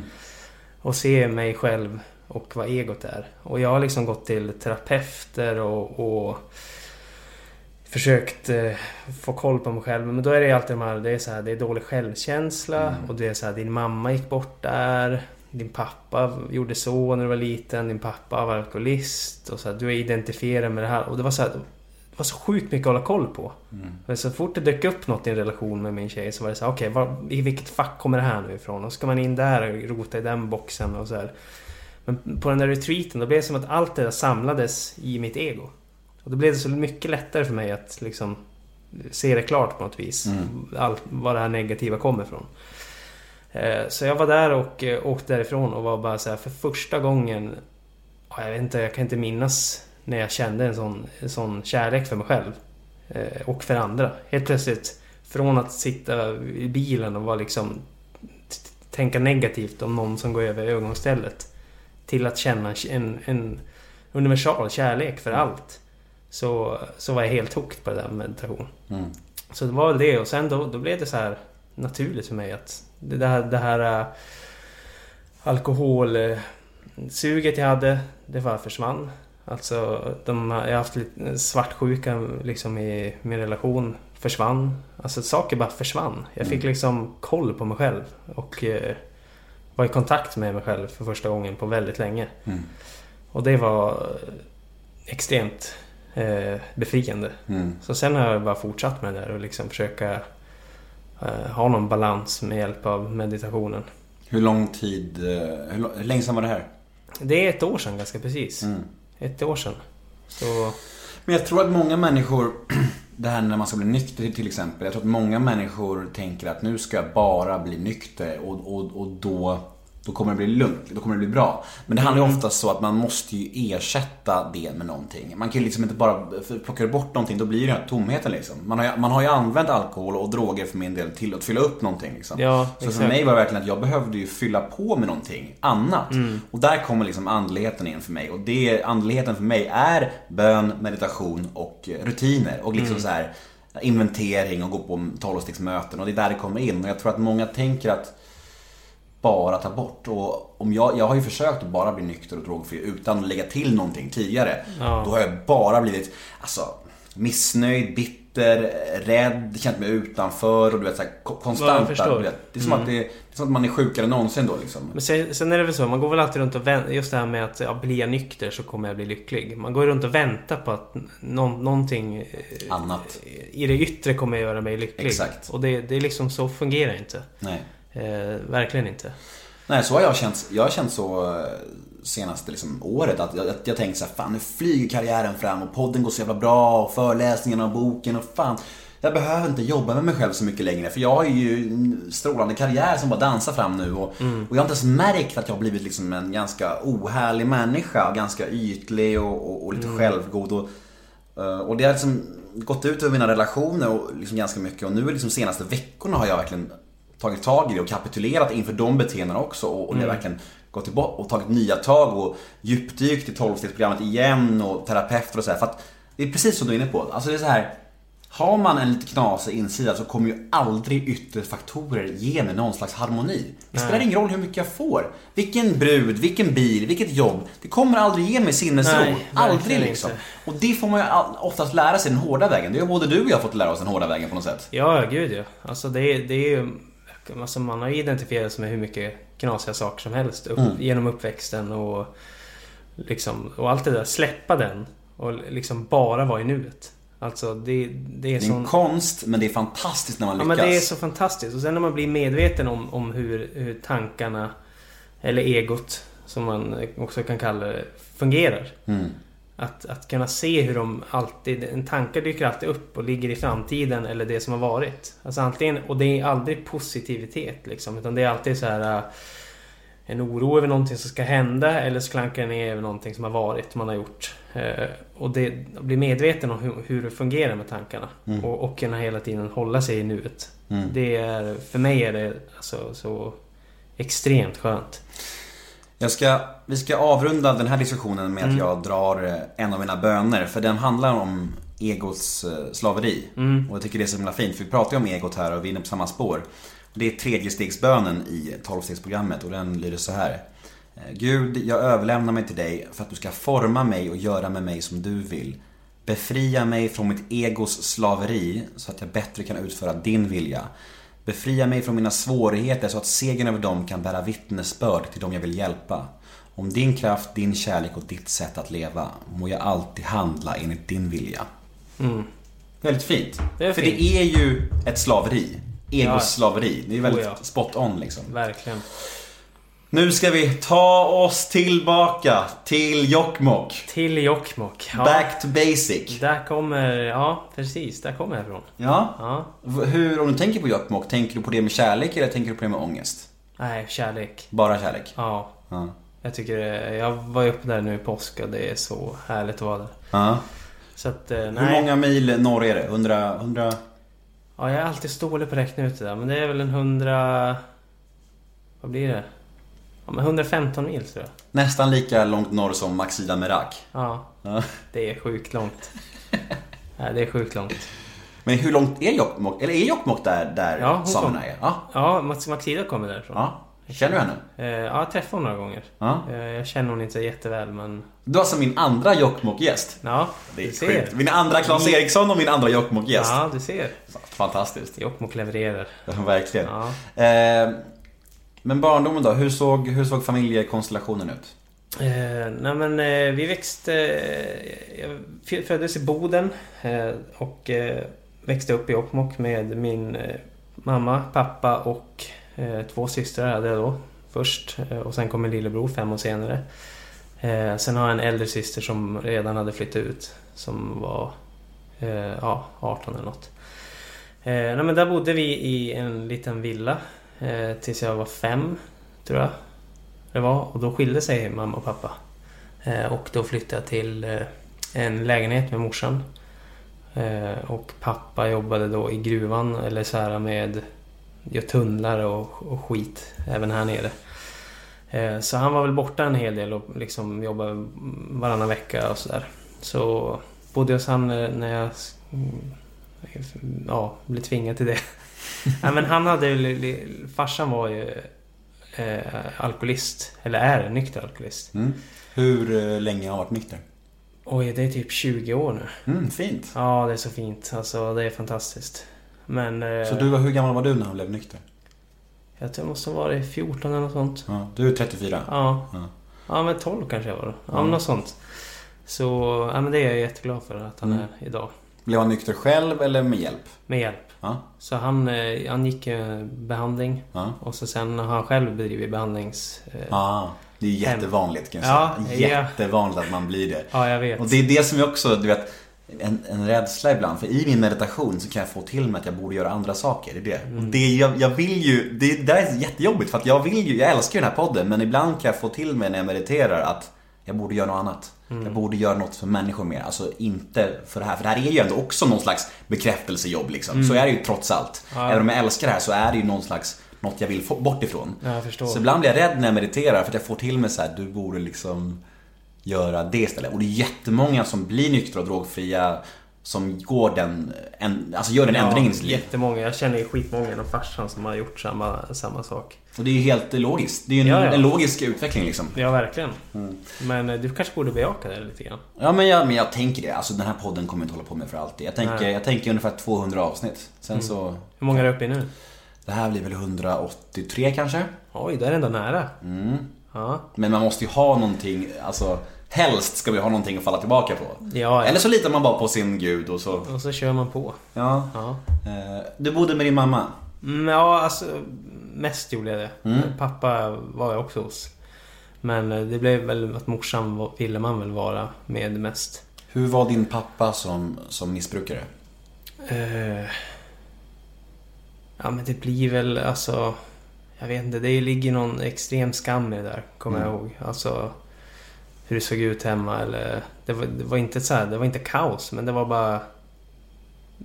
Och se mig själv och vad egot är. Och jag har liksom gått till terapeuter och, och försökt eh, få koll på mig själv. Men då är det alltid de här, det är så här, det är dålig självkänsla Mm. och det är så här, din mamma gick bort där. Din pappa gjorde så när du var liten. Din pappa var alkoholist. Och så här, du är identifierad med det här. Och det var så här, var så sjukt mycket att hålla koll på. Mm. Men så fort det dök upp något i en relation med min tjej så var det så här, okej, var- i vilket fack kommer det här nu ifrån? Och ska man in där och rota i den boxen och så här. Men på den där retreaten, då blev det som att allt det där samlades i mitt ego. Och då blev det så mycket lättare för mig att liksom se det klart på något vis. Mm. Allt, var det här negativa kommer ifrån. Eh, Så jag var där och eh, åkte därifrån och var bara så här för första gången... ja, Jag vet inte, jag kan inte minnas när jag kände en sån, en sån kärlek för mig själv. eh, Och för andra. Helt plötsligt, från att sitta i bilen och vara liksom... Tänka negativt om någon som går över övergångsstället. Till att känna en, en universal kärlek för allt. Så, så var jag helt hooked på det där med meditation. Mm. Så det var väl det och sen då, då blev det så här naturligt för mig att det här, det här äh, alkoholsuget jag hade, det bara försvann. Alltså, de, jag har haft lite svartsjuka liksom i min relation försvann. Alltså saker bara försvann. Jag fick Mm. liksom koll på mig själv och eh, var i kontakt med mig själv för första gången på väldigt länge. Mm. Och det var extremt eh, befriande. Mm. Så sen har jag bara fortsatt med det där och liksom försöka eh, ha någon balans med hjälp av meditationen. Hur lång tid, eh, hur, hur länge sedan var det här? Det är ett år sedan ganska precis. Mm. Ett år sedan. Så... Men jag tror att många människor, det här när man ska bli nykter till exempel. Jag tror att många människor tänker att nu ska jag bara bli nykter och, och, och då, då kommer det bli lugnt, då kommer det bli bra. Men det handlar ju ofta så att man måste ju ersätta det med någonting. Man kan ju liksom inte bara, för plockar du bort någonting då blir det ju tomheten liksom. Man har ju, man har ju använt alkohol och droger för min del till att fylla upp någonting liksom. Ja, Så för exakt. mig var det verkligen att jag behövde ju fylla på med någonting annat. Och där kommer liksom andligheten in för mig. Och det, andligheten för mig är bön, meditation och eh, rutiner. Och liksom så här inventering och gå på tolvstegsmöten. Och det är där det kommer in. Och jag tror att många tänker att bara ta bort. Och om jag, jag har ju försökt att bara bli nykter och drogfri utan att lägga till någonting tidigare. Ja. Då har jag bara blivit alltså, missnöjd, bitter, rädd, känt mig utanför och du vet så här, ko- Ja, konstant. du vet. Det är som att det, det är som att man är sjukare än någonsin då liksom. Men sen, sen är det väl så, man går väl alltid runt och väntar, just det här med att ja, blir jag nykter så kommer jag bli lycklig. Man går runt och väntar på att nå- någonting eh, Annat. i det yttre kommer göra mig lycklig. Exakt. Och det, det är liksom så fungerar inte. Nej. Eh, verkligen inte. Nej, så har jag känt. Jag har känt så eh, senaste liksom, året att jag, jag tänkt så här, fan nu flyger karriären fram och podden går så jävla bra och föreläsningarna och boken och fan. Jag behöver inte jobba med mig själv så mycket längre för jag har ju en strålande karriär som bara dansar fram nu och, och jag har inte ens märkt att jag har blivit liksom en ganska ohärlig människa. Ganska ytlig och, och, och lite självgod. Och, eh, och det har liksom gått ut över mina relationer och liksom ganska mycket och nu liksom senaste veckorna har jag verkligen tagit tag i det och kapitulerat inför de beteendena också och, och det har verkligen gått tillbaka och tagit nya tag och djupdykt i 12-stegsprogrammet igen och terapeuter och så här. För att det är precis som du är inne på. Alltså det är så här. Har man en lite knasig insida så kommer ju aldrig yttre faktorer ge mig någon slags harmoni. Det spelar ingen roll hur mycket jag får. Vilken brud, vilken bil, vilket jobb. Det kommer aldrig ge mig sinnesro. Nej, aldrig liksom. inte. Och det får man ju oftast lära sig den hårda vägen. Det har både du och jag fått lära oss den hårda vägen på något sätt. Ja, gud ja. Alltså det, är- det är ju... Alltså man har identifierat sig med hur mycket knasiga saker som helst upp, Mm. genom uppväxten och liksom... Och allt det där. Släppa den och liksom bara vara i nuet. Alltså det, det är Det är sån... en konst, men det är fantastiskt när man Ja lyckas. men det är så fantastiskt. Och sen när man blir medveten om, om hur, hur tankarna, eller egot, som man också kan kalla det, fungerar. Mm. Att, att kunna se hur de alltid... En tanke dyker alltid upp och ligger i framtiden eller det som har varit. Alltså antingen... Och det är aldrig positivitet liksom. Utan det är alltid så här... äh, En oro över någonting som ska hända eller så klankar ner över någonting som har varit, man har gjort. Eh, och det, bli medveten om hur, hur det fungerar med tankarna. Och, och kunna hela tiden hålla sig i nuet. Mm. Det är... För mig är det alltså så extremt skönt. Jag ska, vi ska avrunda den här diskussionen med att Mm. jag drar eh, en av mina böner. För den handlar om egots eh, slaveri. Mm. Och jag tycker det är så himla fint. För vi pratar ju om egot här och vi är inne på samma spår. Det är tredjestegsbönen i tolvstegsprogrammet och den lyder så här. Eh, Gud, jag överlämnar mig till dig för att du ska forma mig och göra med mig som du vill. Befria mig från mitt egos slaveri så att jag bättre kan utföra din vilja. Befria mig från mina svårigheter så att segern över dem kan bära vittnesbörd till dem jag vill hjälpa. Om din kraft, din kärlek och ditt sätt att leva må jag alltid handla enligt din vilja. Mm. Väldigt fint. Det För fint. det är ju ett slaveri. Egoslaveri. Det är väldigt Oh ja. spot on liksom. Verkligen. Nu ska vi ta oss tillbaka till Jokkmokk. Till Jokkmokk. Ja, Back to basic. Där kommer... Ja, precis. Där kommer jag ifrån. Ja. Ja. Hur, om du tänker på Jokkmokk, tänker du på det med kärlek eller tänker du på det med ångest? Nej, kärlek. Bara kärlek? Ja. Ja. Jag tycker Jag var uppe där nu i påsk och det är så härligt att vara där. ja. Så att, eh, nej. Hur många mil norr är det? 100? 100? Ja, jag är alltid så dålig på att räkna ut det där. Men det är väl en 100... Vad blir det? Ja, men 115 mil tror jag. Nästan lika långt norr som Maxida Merak. Ja, Ja. det är sjukt långt. Nej, det är sjukt långt. Men hur långt är Jokkmokk? Eller är Jokkmokk där, där Ja, samerna är? Ja. Ja, Max Maxida kommer därifrån. ja. Känner du henne? Eh, ja, jag träffade hon några gånger. Ja. Eh, jag känner hon inte jätteväl, men... Du är alltså min andra Jokkmokk-gäst. Ja, Det är du ser. sjukt. Min andra Claes Eriksson och min andra Jokkmokk-gäst. Ja, du ser. Fantastiskt. Jokkmokk levererar. Ja, Verkligen. Ja. Eh, men barndomen då? Hur såg, hur såg familjekonstellationen ut? Eh, nej men eh, vi växte... Eh, jag föddes i Boden eh, och eh, växte upp i Jokkmokk med min eh, mamma, pappa och eh, två systrar hade jag då. Först eh, och sen kom min lillebror fem år senare. Eh, sen har jag en äldre syster som redan hade flyttat ut. Som var eh, ja, 18 eller något. Eh, nej men där bodde vi i en liten villa eh, tills jag var fem, tror jag det var. Och då skilde sig mamma och pappa. Eh, och då flyttade jag till eh, en lägenhet med morsan. Eh, och pappa jobbade då i gruvan eller så här med gör tunnlar och, och skit även här nere. Eh, så han var väl borta en hel del och liksom jobbade varannan vecka och sådär. Så bodde jag hos han eh, när jag ja, blev tvingad till det. Nej men han hade farsan var ju eh, alkoholist. Eller är nykter alkoholist. Mm. Hur eh, länge har du varit nykter? Oj, det är typ 20 år nu. Mm, fint. Ja, det är så fint. Alltså, det är fantastiskt. Men... Eh, Så du, var- hur gammal var du när du blev nykter? Jag tror det måste ha varit 14 eller något sånt. Ja, du är 34. Ja. Ja. Ja, men 12 kanske jag var då. Ja, Ja. men något sånt. Så, ja men det är jag jätteglad för att han Mm. är idag. Blev han nykter själv eller med hjälp? Med hjälp. Ja. Så han, eh, han gick eh, behandling. Ja. Och så sen har han själv bedrivit behandlings... Eh, ja. Ah, det är jättevanligt kan jag Ja, säga. ja. Jättevanligt att man blir det. jag vet. Och det är det som jag också, du vet, en, en rädsla ibland. För i min meditation så kan jag få till mig att jag borde göra andra saker. Det är det. Och det jag, jag vill ju, det, det där är jättejobbigt för att jag vill ju, jag älskar ju den här podden. Men ibland kan jag få till mig när jag mediterar att jag borde göra något annat. Jag borde göra något för människor mer. Alltså inte för det här. För det här är ju ändå också någon slags bekräftelsejobb liksom. Så är det ju trots allt. Ja. Även om jag älskar det här så är det ju någon slags, något jag vill få bort ifrån. Ja. Så ibland blir jag rädd när jag mediterar för att jag får till mig så här, du borde liksom göra det istället. Och det är jättemånga som blir nyktra och drogfria som går den, en, alltså gör den ändringen i sitt liv. jättemånga. Jag känner ju skitmånga inom farsan som har gjort samma, samma sak. Och det är ju helt logiskt. Det är ju en, Ja, ja. en logisk utveckling liksom. Ja, verkligen. Mm. Men eh, du kanske borde bejaka det lite grann. Ja men jag, men jag tänker det. Alltså den här podden kommer jag inte hålla på med för alltid. Jag tänker, Nej. jag tänker ungefär 200 avsnitt. Sen så, Hur många är du uppe i nu? det här blir väl 183 kanske? Oj, det är ändå nära. Mm. Ja. Men man måste ju ha någonting, alltså helst ska vi ha någonting att falla tillbaka på. Ja, ja. Eller så litar man bara på sin gud och så, Och så kör man på. ja. Ja. Eh, Du bodde med din mamma? Mm, ja, alltså mest gjorde jag det. Mm. Pappa var jag också hos. Men eh, det blev väl att morsan ville man väl vara med mest. Hur var din pappa som, som missbrukare? Eh, ja men det blir väl alltså... Jag vet inte, det ligger någon extrem skam i det där, kommer jag Mm. ihåg. Alltså hur det såg ut hemma eller... Det var, det var inte så här, det var inte kaos men det var bara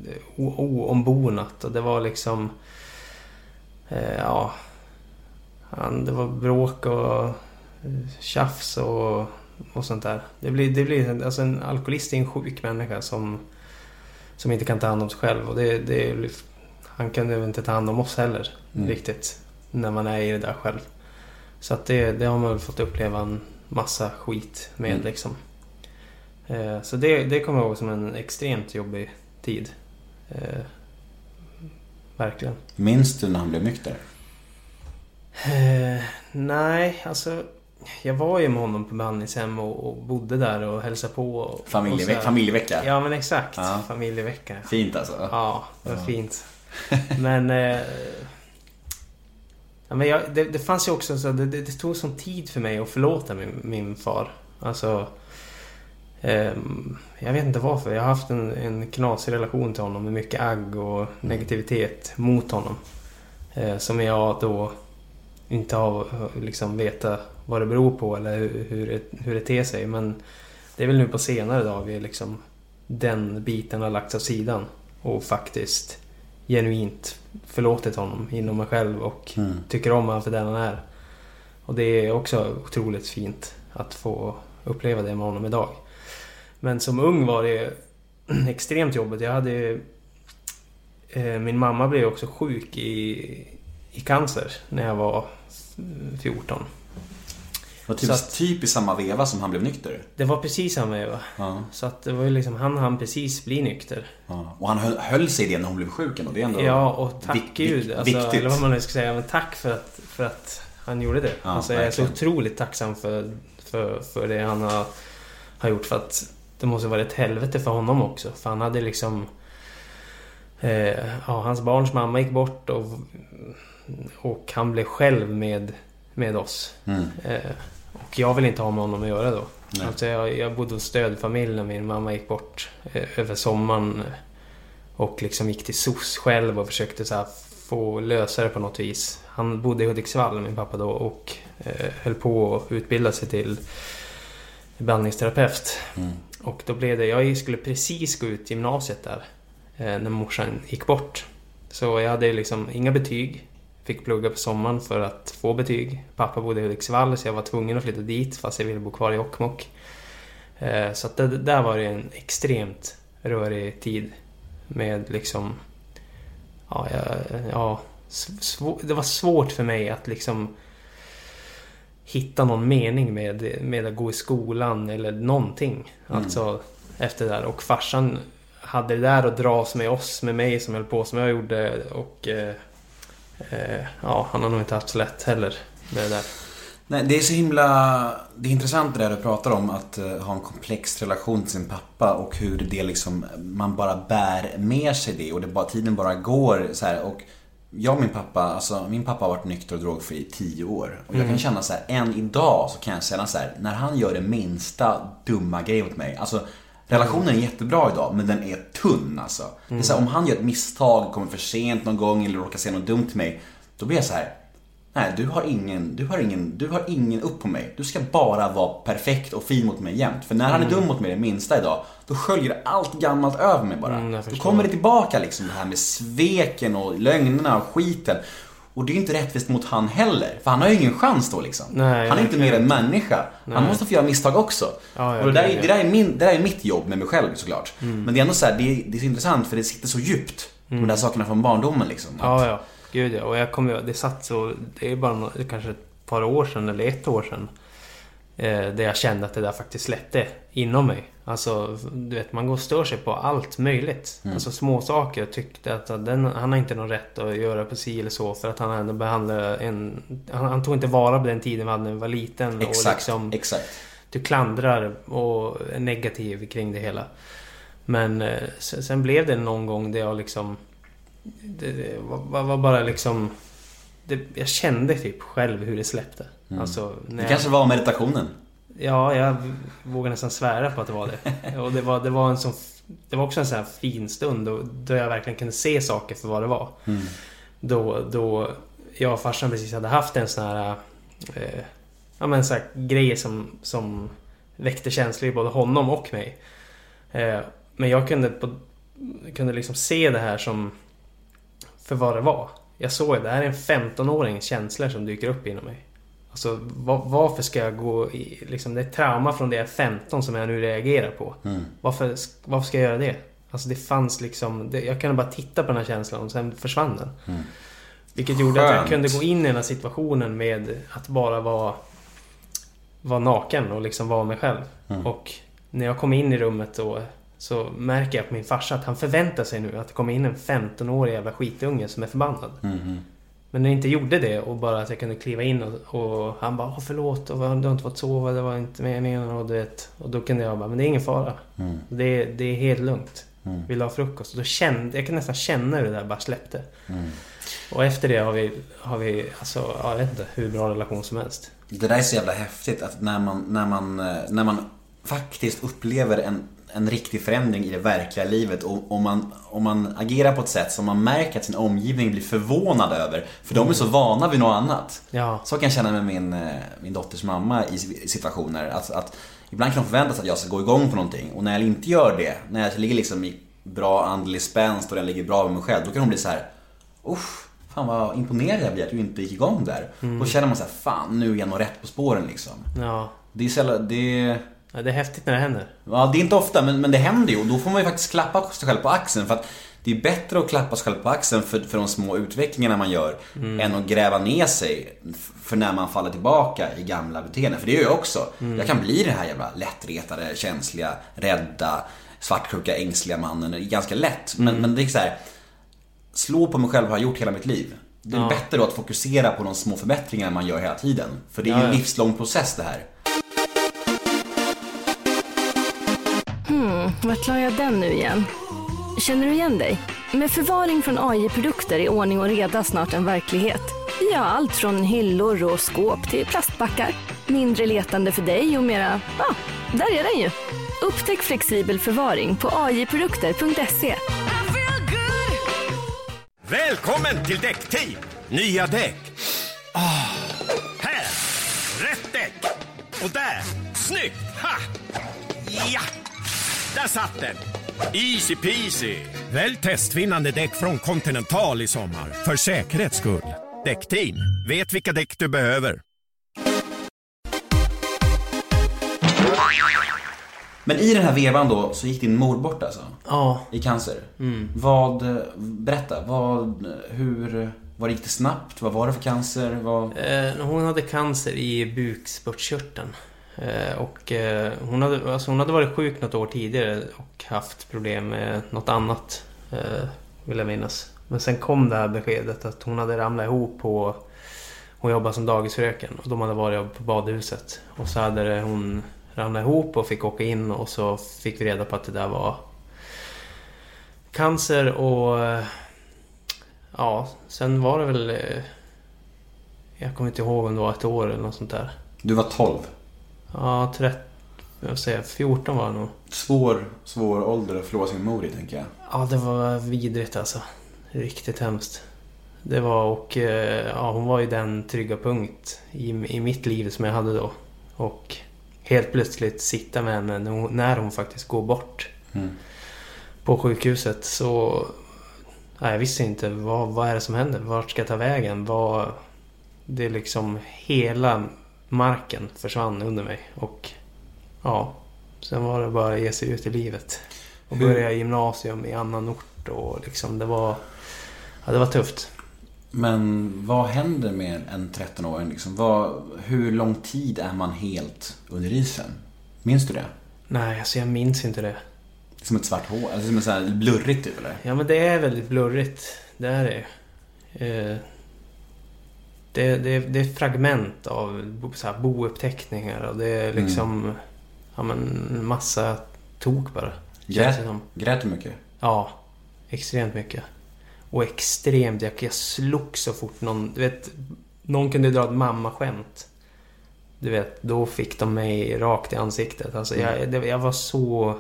eh, oombonat och det var liksom... Eh, ja... Han, det var bråk och eh, tjafs och, och sånt där. Det blir, det blir, alltså en alkoholist är en sjuk människa som som inte kan ta hand om sig själv. Och det, det, han kunde inte ta hand om oss heller Mm. riktigt. När man är i det där själv. Så att det, det har man väl fått uppleva en massa skit med Mm. liksom. Eh, så det, det kommer jag ihåg som en extremt jobbig tid. Eh, verkligen. Minns du när han blev nykter? Eh, nej, alltså. Jag var ju med honom på behandlingshem och, och bodde där och hälsade på. Och, och så Familjeveck, här. familjevecka? Ja men exakt. Ja. Familjevecka. Fint alltså. Ja, det var Ja. fint. Men... Ja, men jag, det, det fanns ju också så det, det, det tog sån tid för mig att förlåta min, min far. Alltså... Eh, jag vet inte varför. Jag har haft en, en knasig relation till honom med mycket agg och negativitet mot honom. Eh, som jag då inte har liksom vetat vad det beror på eller hur, hur, det, hur det ter sig. Men det är väl nu på senare dagar liksom den biten har lagts åt sidan och faktiskt genuint förlåtit honom inom mig själv och Mm. tycker om honom för den han är. Och det är också otroligt fint att få uppleva det med honom idag. Men som ung var det extremt jobbigt. Jag hade eh, Min mamma blev också sjuk i, i cancer när jag var 14. Det var typ, att- typ i samma veva som han blev nykter. Det var precis samma veva. Ja, Så att det var ju liksom, han hann precis bli nykter. ja. Och han höll, höll sig i det när hon blev sjuk ändå. Det är ändå... Ja, och tack vik- gud. Alltså, viktigt. eller vad man nu ska säga. Men tack för att, för att han gjorde det. Ja, alltså, jag är så otroligt tacksam för, för, för det han har, har gjort. För att det måste vara ett helvete för honom också. För han hade liksom... Eh, ja, hans barns mamma gick bort och, och han blev själv med, med oss. Mm. Eh, och jag vill inte ha med honom att göra då. Nej. Alltså jag, jag bodde hos stödfamilj när min mamma gick bort eh, över sommaren. eh, Och liksom gick till SOS själv och försökte så få lösa det på något vis. Han bodde i Hudiksvall, min pappa då, och eh, höll på att utbilda sig till behandlingsterapeut. Mm. Och då blev det, jag skulle precis gå ut gymnasiet där. Eh, när morsan gick bort. Så jag hade liksom inga betyg. Fick plugga på sommaren för att få betyg. Pappa bodde i Hudiksvall så jag var tvungen att flytta dit fast jag ville bo kvar i Jokkmokk. Eh, så att det, där var det en extremt rörig tid. Med liksom... Ja, ja sv- svå- det var svårt för mig att liksom hitta någon mening med, med att gå i skolan eller någonting. Mm. Alltså efter det där. Och farsan hade det där att dras med oss, med mig som höll på som jag gjorde. Och eh, eh, ja, han har nog inte haft så lätt heller med det där. Nej, det är så himla... Det är intressant det där du pratar om att eh, ha en komplex relation till sin pappa och hur det liksom, man bara bär med sig det och det bara, tiden bara går så här och jag och min pappa, alltså min pappa har varit nykter och drogfri i tio år. Och jag kan känna så här, än idag så kan jag känna så här, när han gör det minsta dumma grej åt mig. Alltså relationen är jättebra idag, men den är tunn alltså. Det är så här, om han gör ett misstag, kommer för sent någon gång eller råkar säga något dumt till mig. Då blir jag så här, nej du har ingen, du har ingen, du har ingen upp på mig. Du ska bara vara perfekt och fin mot mig jämt. För när han är dum mot mig det minsta idag, då sköljer allt gammalt över mig bara. Mm, då kommer det tillbaka liksom det här med sveken och lögnerna och skiten. Och det är ju inte rättvist mot han heller. För han har ju ingen chans då liksom. Nej, han är inte mer än människa. Han Nej. måste få göra misstag också. Ja, och det där, är, det, där är min, det där är mitt jobb med mig själv såklart. Mm. Men det är ändå så här, det, är, det är så intressant för det sitter så djupt. De där sakerna från barndomen liksom. Att- Ja, ja. Gud ja. Och jag kommer det satt så... Det är bara kanske ett par år sedan eller ett år sedan. Eh, där jag kände att det där faktiskt släppte inom mig. Alltså, du vet, man går och stör sig på allt möjligt. Alltså små saker. Jag tyckte att den, han har inte någon rätt att göra på si eller så. För att han ändå behandlade en... Han, han tog inte vara på den tiden när vi var liten. Och Exakt, liksom, exakt. du klandrar och är negativ kring det hela. Men eh, sen, sen blev det någon gång där jag liksom... Det, det var, var bara liksom... Det, jag kände typ själv hur det släppte. Alltså, Mm. Det jag, kanske var meditationen. Ja, jag vågar nästan svära på att det var det. Och det var, det var en sån... Det var också en sån här fin stund då, då jag verkligen kunde se saker för vad det var. Mm. Då, då jag och farsan precis hade haft en sån här... Eh, ja men så här grejer som, som väckte känslor i både honom och mig. Eh, men jag kunde, på, kunde liksom se det här som... För vad det var. Jag såg det här är en 15-årings känslor som dyker upp inom mig. Alltså va- varför ska jag gå i... Liksom, det är trauma från det jag är 15 som jag nu reagerar på. Mm. Varför, varför ska jag göra det? Alltså det fanns liksom... Det, jag kunde bara titta på den här känslan och sen försvann den. Mm. Vilket gjorde att jag Skönt. kunde gå in i den här situationen med att bara vara... Vara naken och liksom vara mig själv. Mm. Och när jag kom in i rummet då så märker jag på min farsa att han förväntar sig nu att det kommer in en 15-årig jävla skitunge som är förbannad. Mhm. Men när jag inte gjorde det och bara att jag kunde kliva in och, och han bara förlåt och du har inte fått sova, det var inte meningen och du vet. Och då kunde jag bara, men det är ingen fara. Mm. Det, det är helt lugnt. Mm. Vill du ha frukost? Och då kände, jag kunde nästan känna hur det där bara släppte. Mm. Och efter det har vi, har vi alltså, ja, jag vet inte, hur bra relation som helst. Det där är så jävla häftigt att när man, när man, eh, när man faktiskt upplever en, en riktig förändring i det verkliga livet och om man, om man agerar på ett sätt som man märker att sin omgivning blir förvånad över. För de är så vana vid något annat. Ja, Så kan jag känna med min, eh, min dotters mamma i situationer. Att, att ibland kan de förvänta sig att jag ska gå igång på någonting. Och när jag inte gör det, när jag ligger liksom i bra andlig spänst och jag ligger bra med mig själv. Då kan hon bli så här. Uff, fan vad imponerad jag blir att du inte gick igång där. Då känner man så här, fan nu är jag nog rätt på spåren liksom. ja. Det är sällan, det... ja. Det är häftigt när det händer. Ja, det är inte ofta, men, men det händer ju. Och då får man ju faktiskt klappa sig själv på axeln. För att det är bättre att klappa sig själv på axeln för, för de små utvecklingarna man gör. Än att gräva ner sig för när man faller tillbaka i gamla beteenden. För det gör jag också. Jag kan bli den här jävla lättretade, känsliga, rädda, svartsjuka, ängsliga mannen. Ganska lätt. Men, men det är så här. Slå på mig själv har jag gjort hela mitt liv. Det är Ja. bättre då att fokusera på de små förbättringar man gör hela tiden. För det är ju en livslång process det här. Vart la jag den nu igen? Känner du igen dig? Med förvaring från AI-produkter är ordning och reda snart en verklighet. Vi har allt från hyllor och skåp till plastbackar. Mindre letande för dig och mera, ja, där är den ju. Upptäck flexibel förvaring på ajprodukter.se Välkommen till Däckteam! Nya däck. Oh. här! Rätt däck! Och där! Snyggt! Ha! Ja! Där satt den! Easy peasy! Välj testvinnande däck från Continental i sommar. För säkerhets skull. Däckteam, vet vilka däck du behöver. Men i den här vevan då så gick din mor bort alltså? Ja. I cancer? Vad, berätta, vad, hur, Var gick det snabbt? Vad var det för cancer? Vad... Eh, hon hade cancer i bukspottkörteln. Eh, och eh, hon, hade, alltså hon hade varit sjuk något år tidigare och haft problem med något annat. Eh, vill jag minnas. Men sen kom det här beskedet att hon hade ramlat ihop på... Hon jobbade som dagisfröken och de hade varit på badhuset. Och så hade hon ramlat ihop och fick åka in och så fick vi reda på att det där var cancer och... Ja, sen var det väl... Jag kommer inte ihåg om det var ett år eller något sånt där. Du var 12. Ja, 13... Jag säger 14 var det nog. Svår, svår ålder att förlora sin mor i, tänker jag. Ja, det var vidrigt alltså. Riktigt hemskt. Det var och... eh, Ja, hon var ju den trygga punkt i, i mitt liv som jag hade då. Och helt plötsligt sitta med henne när hon, när hon faktiskt går bort Mm. på sjukhuset så... Nej, jag visste inte vad, vad är det som händer. Vart ska jag ta vägen? Vad... Det är liksom hela marken försvann under mig. Och ja, sen var det bara att ge sig ut i livet. Och börja gymnasium i annan ort och liksom det var... Ja, det var tufft. Men vad händer med en 13-åring? Liksom? Vad, hur lång tid är man helt under isen? Minns du det? Nej, alltså jag minns inte det. Som ett svart hål? Alltså som ett så här blurrigt typ, eller? Ja, men det är väldigt blurrigt. Det är det. Eh, det, det, det är fragment av så här, bouppteckningar och det är liksom... Ja, men massa tok bara. Grät, grät du mycket? Ja, extremt mycket. Och extremt, jag, jag slog så fort någon... Du vet, någon kunde dra ett mammaskämt. Du vet, då fick de mig rakt i ansiktet. Alltså jag, det, jag var så...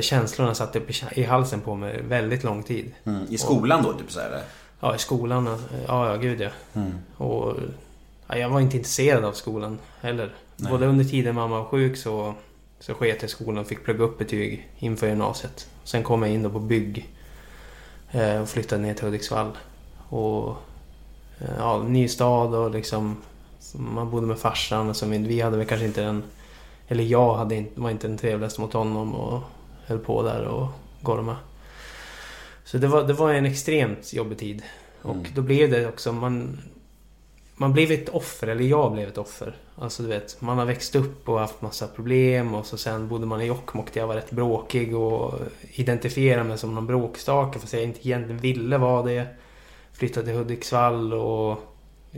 Känslorna satt upp i, i halsen på mig väldigt lång tid. Mm. I skolan då, typ så här? Ja, i skolan. Ja, ja, gud ja. Mm. Och ja, jag var inte intresserad av skolan heller. Nej. Både under tiden mamma var sjuk så, så sket jag i skolan och fick plugga upp betyg inför gymnasiet. Sen kom jag in då på bygg eh, och flyttade ner till Hudiksvall. Och eh, ja, ny stad och liksom man bodde med farsan. Så vi hade väl kanske inte den... Eller jag hade inte, var inte den trevligaste mot honom och höll på där och gorma. Så det var, det var en extremt jobbig tid. Och Mm. då blev det också, man... Man blev ett offer, eller jag blev ett offer. Alltså du vet, man har växt upp och haft massa problem och så sen bodde man i Jokkmokk där jag var rätt bråkig och identifierade mig som någon bråkstake fast jag inte egentligen ville vara det. Flyttade till Hudiksvall och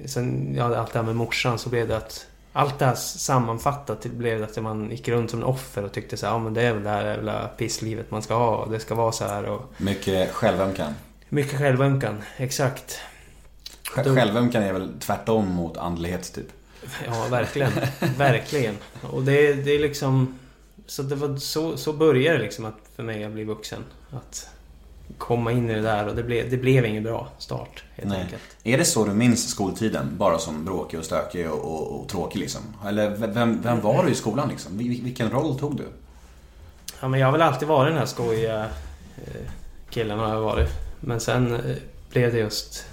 sen, ja, allt det här med morsan så blev det att allt det här sammanfattat blev att man gick runt som en offer och tyckte så här, ja men det är väl det här jävla pisslivet man ska ha och det ska vara så här och Mycket självömkan. mycket självömkan, exakt. Sj- Självömkan är väl tvärtom mot andlighet, typ. Ja, verkligen. verkligen. Och det, det är liksom... Så det var så, så började det liksom att för mig att bli vuxen. Att komma in i det där och det blev, det blev ingen bra start helt Nej. enkelt. Är det så du minns skoltiden? Bara som bråkig och stökig och, och, och tråkig liksom? Eller vem, vem var du i skolan liksom? Vil- Vilken roll tog du? Ja, men jag har väl alltid varit den här skojiga eh, killen har jag varit. Men sen eh, blev det just...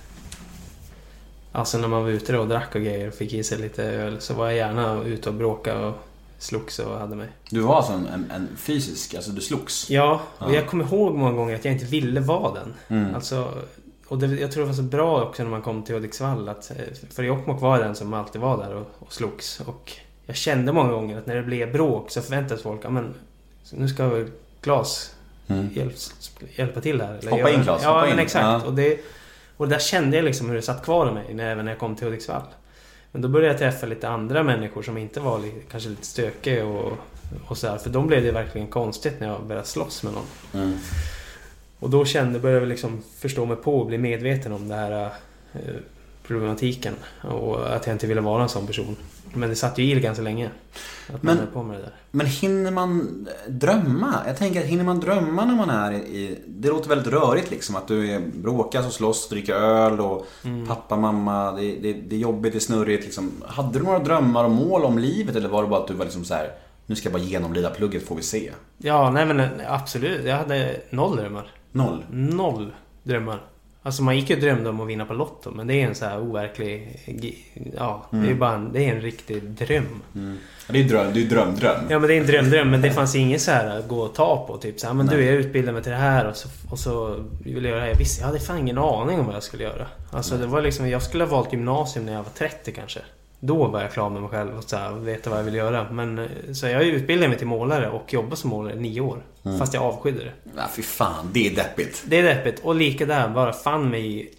Alltså när man var ute och drack och grejer och fick i sig lite öl så var jag gärna ute och bråkade och slogs och hade mig. Du var alltså en, en, en fysisk, alltså du slogs? Ja, och Ja. jag kommer ihåg många gånger att jag inte ville vara den. Mm. Alltså, och det, jag tror det var så bra också när man kom till Hudiksvall. Att, eh, för Jokkmokk var den som alltid var där och, och slogs. Och jag kände många gånger att när det blev bråk så förväntades folk att men nu ska väl Klas Mm. hjälp, hjälpa till här. Eller Hoppa in, Claes, Ja, hoppa men in. exakt. Ja. Och, det, och där kände jag liksom hur det satt kvar i mig när, även när jag kom till Hudiksvall. Men då började jag träffa lite andra människor som inte var kanske lite stökiga och, och så här. För de blev det verkligen konstigt när jag började slåss med någon. Mm. Och då kände, började jag liksom förstå mig på och bli medveten om den här eh, problematiken. Och att jag inte ville vara en sån person. Men det satt ju i ganska länge. Att man Men- på med det där. Men hinner man drömma? Jag tänker, hinner man drömma när man är i... Det låter väldigt rörigt liksom. Att du är bråkas och slåss, dricker öl och Mm. pappa, mamma. Det, det, det är jobbigt, det är snurrigt liksom. Hade du några drömmar och mål om livet? Eller var det bara att du var liksom så här. Nu ska jag bara genomlida plugget får vi se. Ja, nej men absolut. Jag hade noll drömmar. Noll. Noll drömmar. Alltså man gick ju och drömde om att vinna på Lotto men det är en så här overklig... Ja, det är Mm. bara en, det är en riktig dröm. Ja, Det är ju dröm, det är ju dröm-dröm. Ja men det är en drömdröm men det fanns inget så här att gå och ta på. Typ så här, men Nej. du jag utbildar mig till det här och så, och så vill jag göra det här. Jag visste, jag hade fan ingen aning om vad jag skulle göra. Alltså det var liksom, jag skulle ha valt gymnasium när jag var 30 kanske. Då var jag klar med mig själv och så här, veta vad jag vill göra. Men eh, så jag utbildade mig till målare och jobbade som målare i nio år. Mm. Fast jag avskydde det. Ja, fy fan, det är deppigt. Det är deppigt. Och lika där, bara fann mig i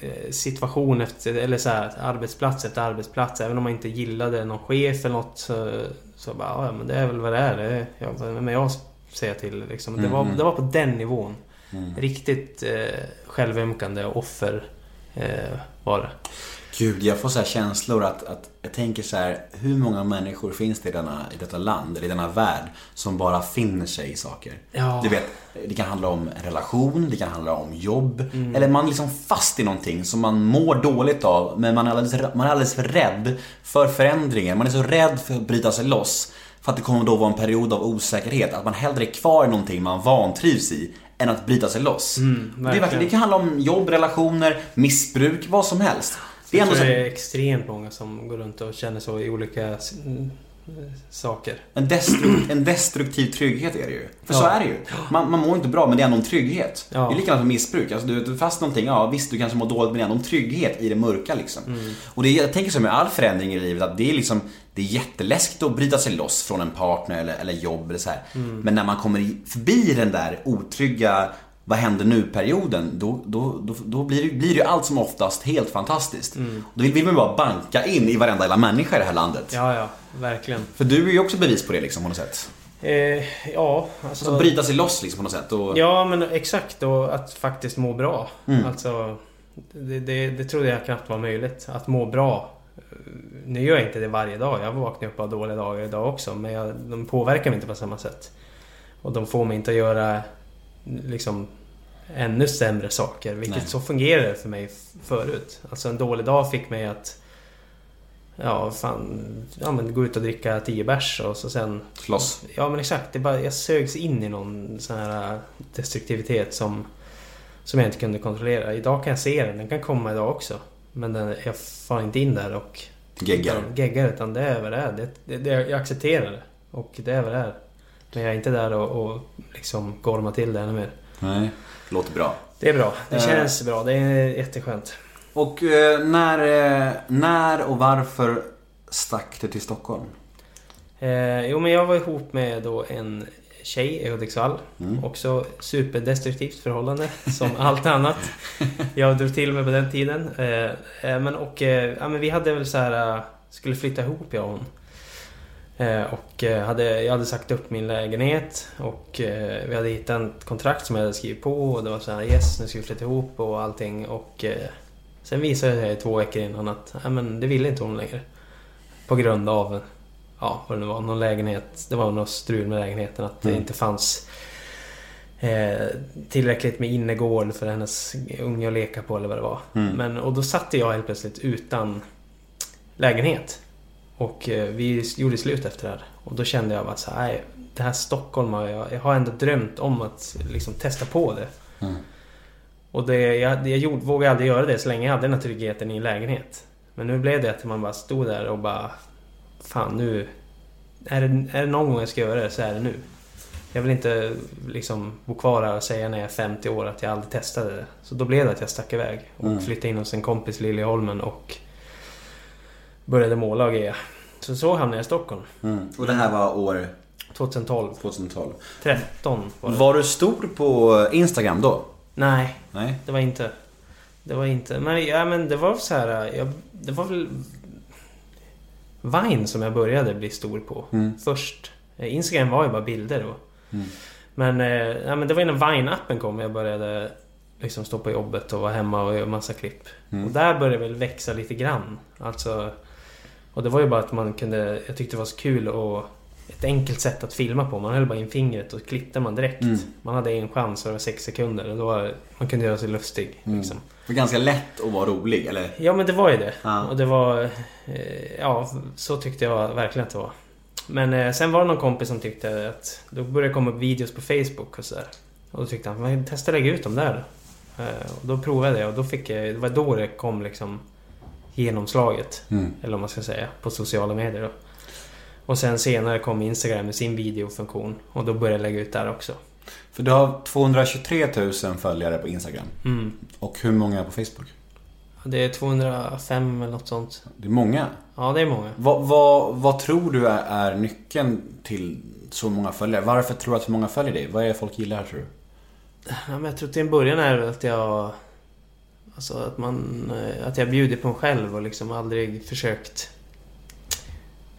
eh, situation efter, eller så här, arbetsplats efter arbetsplats. Även om man inte gillade någon chef eller något så, så bara, ja men det är väl vad det är. Det är vem är jag säga till liksom. det, var, det var på den nivån. Mm. Riktigt eh, självömkande offer eh, var det. Gud, jag får så här känslor att, att jag tänker så här, hur många människor finns det i, denna, i detta land, eller i denna värld, som bara finner sig i saker? Ja. Du vet, det kan handla om en relation, det kan handla om jobb, Mm. eller man är liksom fast i någonting som man mår dåligt av, men man är, alldeles, man är alldeles för rädd för förändringar. Man är så rädd för att bryta sig loss, för att det kommer då vara en period av osäkerhet, att man hellre är kvar i någonting man vantrivs i, än att bryta sig loss. Mm, det, det kan handla om jobb, relationer, missbruk, vad som helst. Det är ändå så det är extremt många som går runt och känner så i olika mm, saker. En, destru- en destruktiv trygghet är det ju. För så Ja. är det ju. Man, man mår inte bra men det är ändå en trygghet. Ja. Det är likadant med missbruk. Alltså, du, är fast någonting, ja visst du kanske mår dåligt men det är ändå en trygghet i det mörka liksom. Mm. Och det jag tänker så med all förändring i livet att det är liksom Det är jätteläskigt att bryta sig loss från en partner eller, eller jobb eller så. Mm. Men när man kommer förbi den där otrygga vad händer nu-perioden, då, då, då, då blir, det, blir det ju allt som oftast helt fantastiskt. Mm. Då vill, vill man bara banka in i varenda jävla människa i det här landet. Ja, ja, verkligen. För du är ju också bevis på det liksom på något sätt. Eh, ja, alltså... Alltså bryta sig loss liksom på något sätt. Och... Ja, men exakt. Och att faktiskt må bra. Mm. Alltså, det, det, det trodde jag knappt var möjligt. Att må bra. Nu gör jag inte det varje dag. Jag vaknar upp av dåliga dagar idag också. Men jag, de påverkar mig inte på samma sätt. Och de får mig inte att göra liksom ännu sämre saker. Vilket Nej. så fungerar det för mig förut. Alltså en dålig dag fick mig att Ja, fan. Ja, men gå ut och dricka 10 bärs och så sen Slåss. Ja men exakt. Det bara, jag sögs in i någon sån här äh, destruktivitet som, som jag inte kunde kontrollera. Idag kan jag se den. Den kan komma idag också. Men den, jag far inte in där och Geggar. geggar utan det är vad det är. Det, det, det, jag accepterar det. Och det är vad det är. Men jag är inte där och, och liksom gormar till det ännu mer. Nej. Låter bra. Det är bra. Det Eh. känns bra. Det är jätteskönt. Och eh, när, eh, när och varför stack du till Stockholm? Eh, jo men jag var ihop med då en tjej i Hudiksvall. Mm. Också superdestruktivt förhållande som allt annat. Jag drog till mig på den tiden. Eh, eh, men och eh, ja, men vi hade väl så här eh, skulle flytta ihop jag och hon. Eh, och eh, hade, jag hade sagt upp min lägenhet och eh, vi hade hittat ett kontrakt som jag hade skrivit på och det var så här yes nu ska vi flytta ihop och allting och sen visade det sig två veckor innan att ja, men det ville inte hon längre. På grund av ja, vad det nu var, någon lägenhet. Det var något strul med lägenheten att det Mm. inte fanns eh, tillräckligt med innergård för hennes unge att leka på eller vad det var. Mm. Men, och då satte jag helt plötsligt utan lägenhet. Och eh, vi gjorde slut efter det här. Och då kände jag bara så här, det här Stockholm har jag, jag har ändå drömt om att liksom testa på det. Mm. Och det, jag, jag gjorde, vågade aldrig göra det så länge jag hade den här tryggheten i en lägenhet. Men nu blev det att man bara stod där och bara... Fan nu... Är det, är det någon gång jag ska göra det så är det nu. Jag vill inte liksom bo kvar här och säga när jag är 50 år att jag aldrig testade det. Så då blev det att jag stack iväg och Mm. flyttade in hos en kompis i Liljeholmen och började måla och greja. Så så hamnade jag i Stockholm. Mm. Och det här var år 2012. 2012. 13 var det. Var du stor på Instagram då? Nej, Nej? Det var inte... Det var inte... Men, ja, men det var så här... Jag, det var väl... Vine som jag började bli stor på. Mm. Först. Eh, Instagram var ju bara bilder då. Mm. Men, eh, ja, men det var innan Vine-appen kom jag började liksom stå på jobbet och vara hemma och göra massa klipp. Mm. Och där började det väl växa lite grann. Alltså... Och det var ju bara att man kunde... Jag tyckte det var så kul och ett enkelt sätt att filma på. Man höll bara in fingret och klippte man direkt. Mm. Man hade en chans och det var sex sekunder. Och då var, man kunde göra sig lustig. Mm. Liksom. Det var ganska lätt att vara rolig, eller? Ja men det var ju det. Ja. Och det var... Eh, ja, så tyckte jag verkligen att det var. Men eh, sen var det någon kompis som tyckte att... Då började det komma upp videos på Facebook och sådär. Och då tyckte han, "Men testa lägga ut dem där. Eh, och då provade jag och då fick jag, det var då det kom liksom genomslaget. Mm. Eller vad man ska säga, på sociala medier då. Och sen senare kom Instagram med sin videofunktion och då började jag lägga ut där också. För du har 223 000 följare på Instagram. Mm. Och hur många på Facebook? Det är 205 eller något sånt. Det är många. Ja, det är många. Vad, vad, vad tror du är, är nyckeln till så många följare? Varför tror du att så många följer dig? Vad är det folk gillar tror du? Ja, men jag tror till en början är det att jag... Alltså att man... eh, Att jag bjuder på mig själv och liksom aldrig försökt...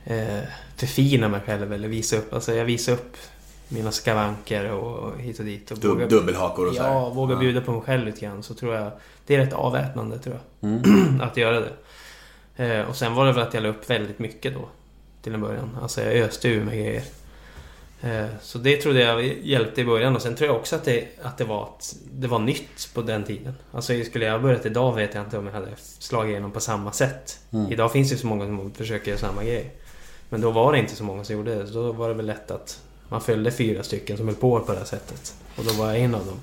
Eh, förfina mig själv eller visa upp. Alltså jag visar upp mina skavanker och hit och dit. Och vågar- dubbelhakor och så här. Ja, våga bjuda på mig själv lite grann. Så tror jag... Det är rätt avväpnande tror jag. Mm. att göra det. Eh, och sen var det väl att jag la upp väldigt mycket då. Till en början. Alltså jag öste ur med grejer. Eh, så det trodde jag hjälpte i början. Och sen tror jag också att det, att det, var, att det var nytt på den tiden. Alltså skulle jag ha börjat idag vet jag inte om jag hade slagit igenom på samma sätt. Mm. Idag finns det så många som försöker göra samma grej. Men då var det inte så många som gjorde det. Så då var det väl lätt att man följde fyra stycken som höll på på det här sättet. Och då var jag en av dem.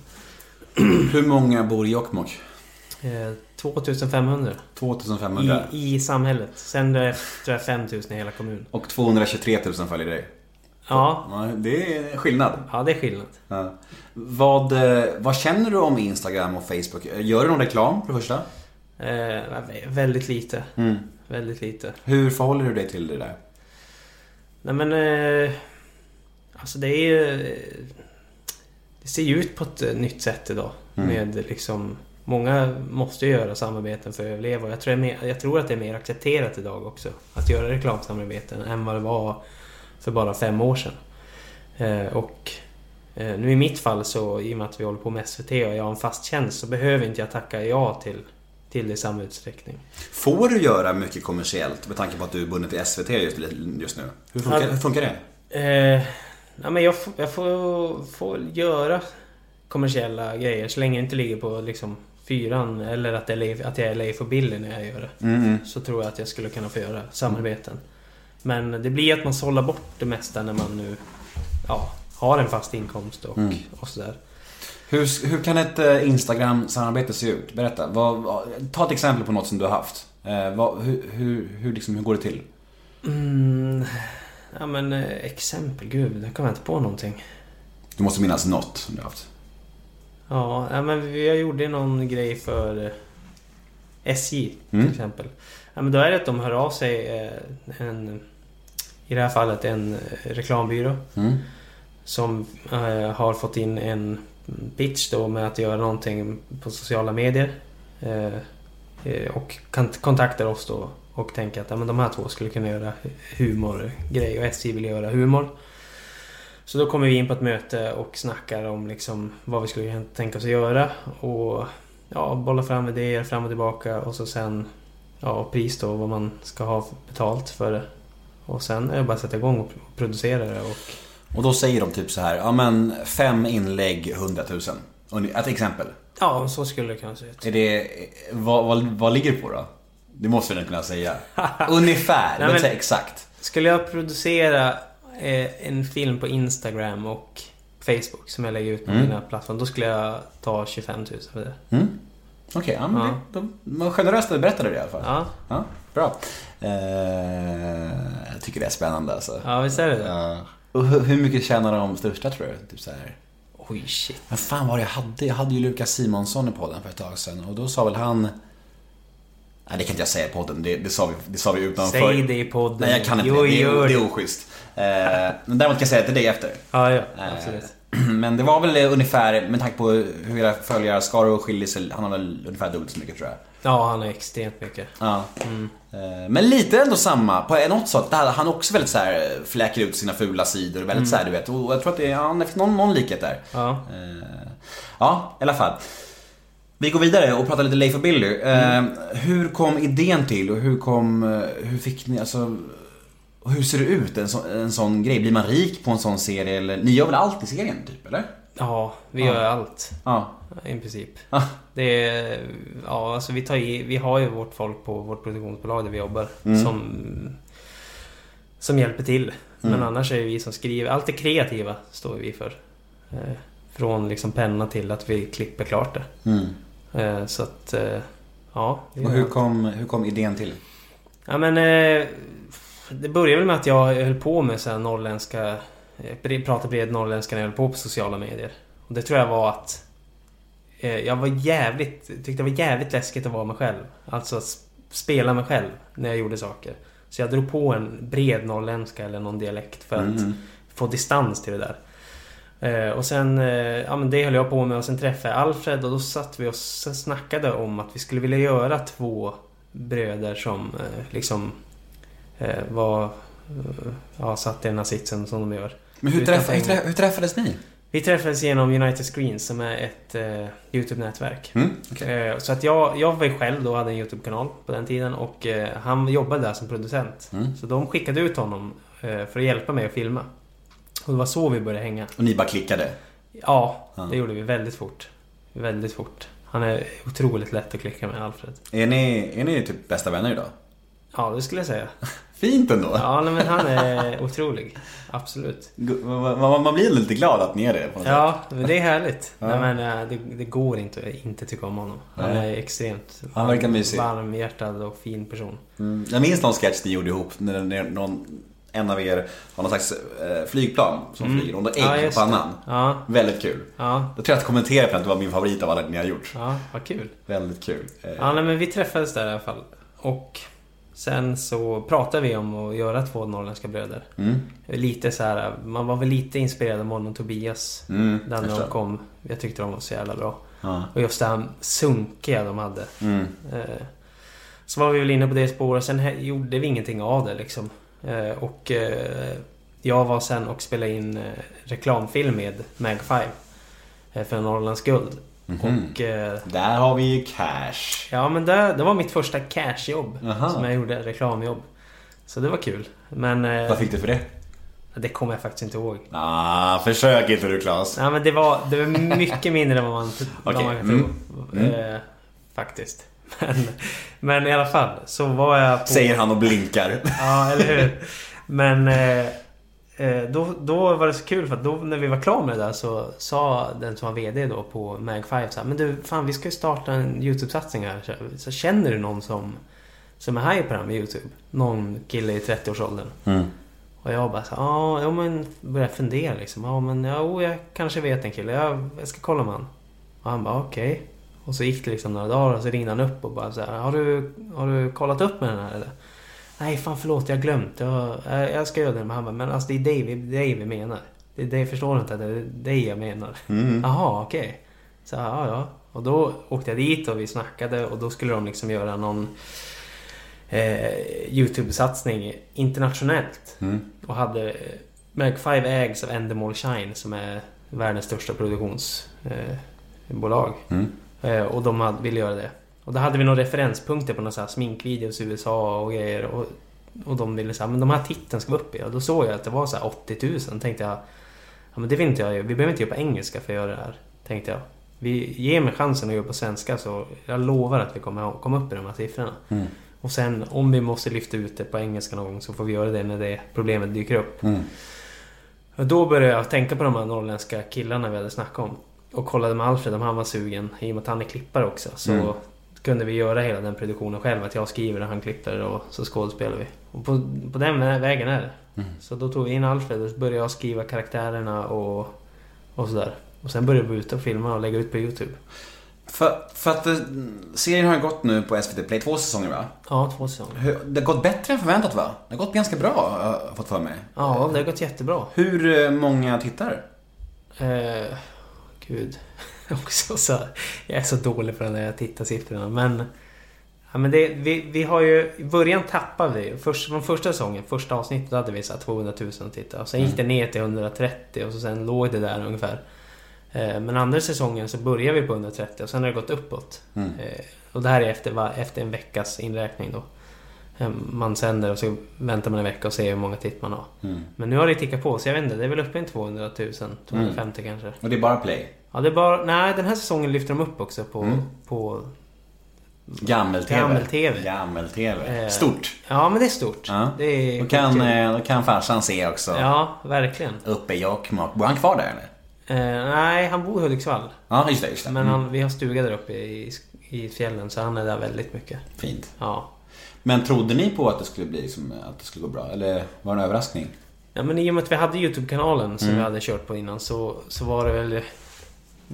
Hur många bor i Jokkmokk? Eh, 2500 2500. i, i samhället. Sen tror jag 5000 i hela kommunen. Och 223 000 följer dig. Ja, det är skillnad. ja det är skillnad. Ja. Vad, eh, vad känner du om Instagram och Facebook? Gör du någon reklam för det första? Eh, vä- väldigt lite. Mm. Väldigt lite. Hur förhåller du dig till det där? Nej men... Eh, alltså det är ju... eh, Det ser ju ut på ett eh, nytt sätt idag. Mm. Med liksom... Många måste ju göra samarbeten för att överleva. Jag tror, mer, jag tror att det är mer accepterat idag också. Att göra reklamsamarbeten än vad det var för bara fem år sedan. Eh, och eh, nu i mitt fall så, i och med att vi håller på med SVT och jag har en fast tjänst så behöver inte jag tacka ja till, till det i samma utsträckning. Får du göra mycket kommersiellt med tanke på att du är bunden till SVT just, just nu? Hur funkar, Ja. hur funkar det? Eh, ja, men jag, får, jag får, får göra kommersiella grejer så länge det inte ligger på liksom fyran eller att, det är, Leif- att jag är Leif och Billy när jag gör det. Mm. Så tror jag att jag skulle kunna få göra samarbeten. Men det blir att man sållar bort det mesta när man nu ja, har en fast inkomst och, Mm. och sådär. Hur, hur kan ett eh, Instagram-samarbete se ut? Berätta. Vad, vad, ta ett exempel på något som du har haft. Eh, vad, hur, hur, hur, liksom, hur går det till? Mm, ja men eh, exempel, gud, där kommer jag inte på någonting. Du måste minnas något som du har haft. Ja, ja men vi jag gjorde någon grej för eh, SJ till Mm. exempel. Ja, men då är det att de hör av sig en, i det här fallet en eh, reklambyrå Mm. som eh, har fått in en pitch då med att göra någonting på sociala medier. Eh, eh, och kontaktar oss då och tänker att ja, men de här två skulle kunna göra humorgrej och SJ vill göra humor. Så då kommer vi in på ett möte och snackar om liksom vad vi skulle tänka oss att göra. Och ja, bolla fram idéer fram och tillbaka och så sen ja, pris då, vad man ska ha betalt för. Och sen är det bara att sätta igång och producera det och Och då säger de typ så här, ja men fem inlägg 100 000. Uni- Ett exempel. ja, så skulle det kunna se ut. Är det, vad, vad, vad ligger det på då? Det måste du kunna säga. Ungefär, Nej, men men- exakt. Skulle jag producera eh, en film på Instagram och Facebook som jag lägger ut på Mm. mina plattformar, då skulle jag ta 25 000 för det. Mm. Okej, ja, men Ja. Det, de, var generöst att du berättade det i alla fall. Ja, Ja, bra. Eh, jag tycker det är spännande alltså. ja visst är det det? Ja. Och hur, mycket tjänar de största tror du? Typ så här. Oj, shit. Men fan var det jag hade? Jag hade ju Lukas Simonsson i podden för ett tag sedan och då sa väl han... Nej det kan inte jag säga i podden, det, det, sa, vi, det sa vi utanför. Säg det i podden. Nej jag kan inte jo, det, det, är, det det. är oschysst. Eh, men däremot kan jag säga det till dig efter. Ja, ja, Eh, absolut. Men det var väl ungefär, med tanke på hur era följarskaror skiljer sig, han har väl ungefär dubbelt så mycket tror jag. Ja, han är extremt mycket. Ja. Mm. Eh, Men lite ändå samma, på något sätt. Där han också väldigt så här fläker ut sina fula sidor. Väldigt Mm. så här, du vet. Och jag tror att det, ja, det finns någon, någon likhet där. Ja. Eh, Ja, i alla fall. Vi går vidare och pratar lite Leif och Billy. Eh, Mm. Hur kom idén till och hur kom, eh, hur fick ni, alltså och hur ser det ut en, så, en sån grej? Blir man rik på en sån serie eller? Ni gör väl allt i serien typ, eller? Ja, vi Ja. gör allt. Ja. I princip. Ah. Det är, ja, alltså vi, tar i, vi har ju vårt folk på vårt produktionsbolag där vi jobbar. Mm. Som, som hjälper till. Men Mm. annars är det vi som skriver. Allt det kreativa står vi för. Eh, från liksom penna till att vi klipper klart det. Mm. Eh, så att, eh, ja. Och hur kom, hur kom idén till? Ja men Det började väl med att jag höll på med så här norrländska eh, bre- Prata bred norrländska när jag höll på på sociala medier. Och det tror jag var att eh, Jag var jävligt Tyckte det var jävligt läskigt att vara mig själv. Alltså s- spela mig själv när jag gjorde saker. Så jag drog på en bred norrländska eller någon dialekt för att Mm. få distans till det där. Eh, och sen, eh, ja men det höll jag på med och sen träffade jag Alfred och då satt vi och snackade om att vi skulle vilja göra två bröder som eh, liksom var, eh, ja satt i den här sitsen som de gör. Men hur, träff, hur, träff, hur träffades ni? Vi träffades genom United Screens som är ett eh, YouTube-nätverk. Mm, okej. Eh, Så att jag, jag var själv då, hade en YouTube-kanal på den tiden och eh, han jobbade där som producent. Mm. Så de skickade ut honom eh, för att hjälpa mig att filma. Och det var så vi började hänga. Och ni bara klickade? Ja, Ja. det gjorde vi väldigt fort. Väldigt fort. Han är otroligt lätt att klicka med, Alfred. Är ni, är ni typ bästa vänner idag? Ja, det skulle jag säga. Fint ändå! Ja, nej, men han är otrolig. Absolut. Man, man, man blir lite glad att ni är det på något sätt. Ja, men det är härligt. Ja. Nej, men, eh, det, det går inte att inte tycka om honom. Han Nej. är extremt Han verkar mysig. varmhjärtad och fin person. Mm. Jag minns någon sketch ni gjorde ihop när, när någon, en av er har någon slags eh, flygplan som flyger och då ägg Mm. Ja, på pannan. Ja, Väldigt kul. ja, Då tror jag att kommentera på att det var min favorit av alla ni har gjort. ja, vad kul. Väldigt kul. Eh, Ja, nej, men vi träffades där i alla fall. Och sen så pratade vi om att göra två norrländska bröder. Mm. Lite så här, man var väl lite inspirerad av Mon och Tobias. Mm, när de kom. Jag tyckte de var så jävla bra. Ja. Och just det här sunkiga de hade. Mm. Eh, Så var vi väl inne på det spåret. Sen gjorde vi ingenting av det liksom. Eh, Och eh, jag var sen och spelade in reklamfilm med Mag 5. eh, För Norrlands guld. Mhm. Och eh, Där har vi ju cash. ja men det, det var mitt första cashjobb. Som jag gjorde, reklamjobb. Så det var kul. Men eh, Vad fick du för det? det kommer jag faktiskt inte ihåg. Ah, försök inte du Klas. Nej men det var, det var mycket mindre än vad man, vad Okej, man kan mm. tro. Mm. Eh, faktiskt. Men, men i alla fall så var jag på... Säger han och blinkar. Ja, eller hur? Men eh, då, då var det så kul för att då när vi var klara med det där så sa den som var VD då på Mag5 så här, Men du, fan vi ska ju starta en YouTube-satsning här. Så- Så känner du någon som, som är high på det här med YouTube? Någon kille i 30-årsåldern. Mm. Och jag bara så ja, ja men började fundera liksom. Ja men ja, oh, jag kanske vet en kille. Jag, jag ska kolla med han. Och han bara okej. Och så gick det liksom några dagar och så ringde han upp och bara så här, har du, har du kollat upp med den här eller? Nej fan förlåt jag glömt. Jag, jag ska göra det. Men han men alltså det är dig, vi- dig vi menar. Det det förstår du inte att det är dig jag menar. Mm. Jaha okej. Så ja ja. Och då åkte jag dit och vi snackade och då skulle de liksom göra någon eh, YouTube-satsning internationellt. Mm. Och hade... eh, Mag 5 ägs av Endemol Shine som är världens största produktionsbolag. Eh. Mm. eh, och de hade, ville göra det. Och då hade vi några referenspunkter på några så här sminkvideos i USA och grejer. Och, och de ville säga men de här titeln ska vi upp i. Och då såg jag att det var så här 80 000. Tänkte jag, ja men det vill inte jag göra. Vi behöver inte göra på engelska för att göra det här. Tänkte jag. Vi ger mig chansen att göra på svenska så jag lovar att vi kommer komma upp i de här siffrorna. Mm. Och sen om vi måste lyfta ut det på engelska någon gång så får vi göra det när det problemet dyker upp. Mm. Och då började jag tänka på de här norrländska killarna vi hade snackat om. Och kollade med Alfred om han var sugen. I och med att han är klippare också. Så Mm. Kunde vi göra hela den produktionen själv. Att jag skriver och han klipper och så skådespelar vi. Och på, på den vä- vägen är det. Mm. Så då tog vi in Alfred och så började jag skriva karaktärerna och, och sådär. Och sen började vi ut och filma och lägga ut på YouTube. För, för att eh, serien har gått nu på SVT Play två säsonger va? Ja, två säsonger. Hur- Det har gått bättre än förväntat va? Det har gått ganska bra har jag fått för mig. Ja, det har gått jättebra. Hur eh, många tittar? Eh, gud. Också så, jag är så dålig på den där tittarsiffrorna. Men, ja, men det, vi, vi har ju... I början tappade vi. Först, från första säsongen, första avsnittet hade vi så här 200 000 tittare. Och sen gick det ner till 130 och så sen låg det där ungefär. Eh, men andra säsongen så började vi på 130 och sen har det gått uppåt. Mm. Eh, och det här är efter, efter en veckas inräkning då. Eh, Man sänder och så väntar man en vecka och ser hur många titt man har. Mm. Men nu har det tickat på så jag vet inte, det är väl uppe i en 200 000, 250 kanske. Och det är bara Play? Ja, det är bara... Nej, den här säsongen lyfter de upp också på... Mm. på Gammel-TV? Gammel-TV. Gammel-TV. Eh, Stort. ja, men det är stort. Ja. Det är Då kan, eh, då kan farsan se också. Ja, verkligen. Uppe i Jokkmokk. Bor han kvar där eller? Eh, nej, han bor i Hudiksvall. Ja, just det. Just det. Men Mm. han, vi har stuga där uppe i, i fjällen så han är där väldigt mycket. Fint. Ja. Men trodde ni på att det skulle bli som, att det skulle gå bra? Eller var det en överraskning? Ja men i och med att vi hade Youtube-kanalen som Mm. vi hade kört på innan så, så var det väl...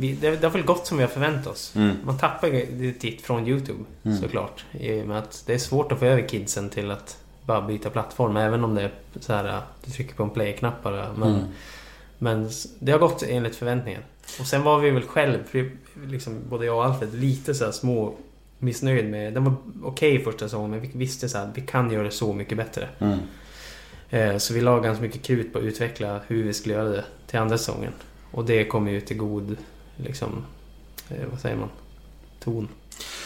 Vi, det, det har väl gått som vi har förväntat oss. Mm. Man tappar ju titt från Youtube såklart. I och med att det är svårt att få över kidsen till att bara byta plattform. Även om det är så här, du trycker på en play-knapp bara. Men, Mm. men det har gått enligt förväntningar. Och sen var vi väl själv, liksom, både jag och Alfred, lite så här små missnöjd med... Den var okej första säsongen men vi visste så att vi kan göra det så mycket bättre. Mm. Eh, Så vi la ganska mycket krut på att utveckla hur vi skulle göra det till andra säsongen. Och det kom ju till god, liksom, eh, vad säger man? Ton.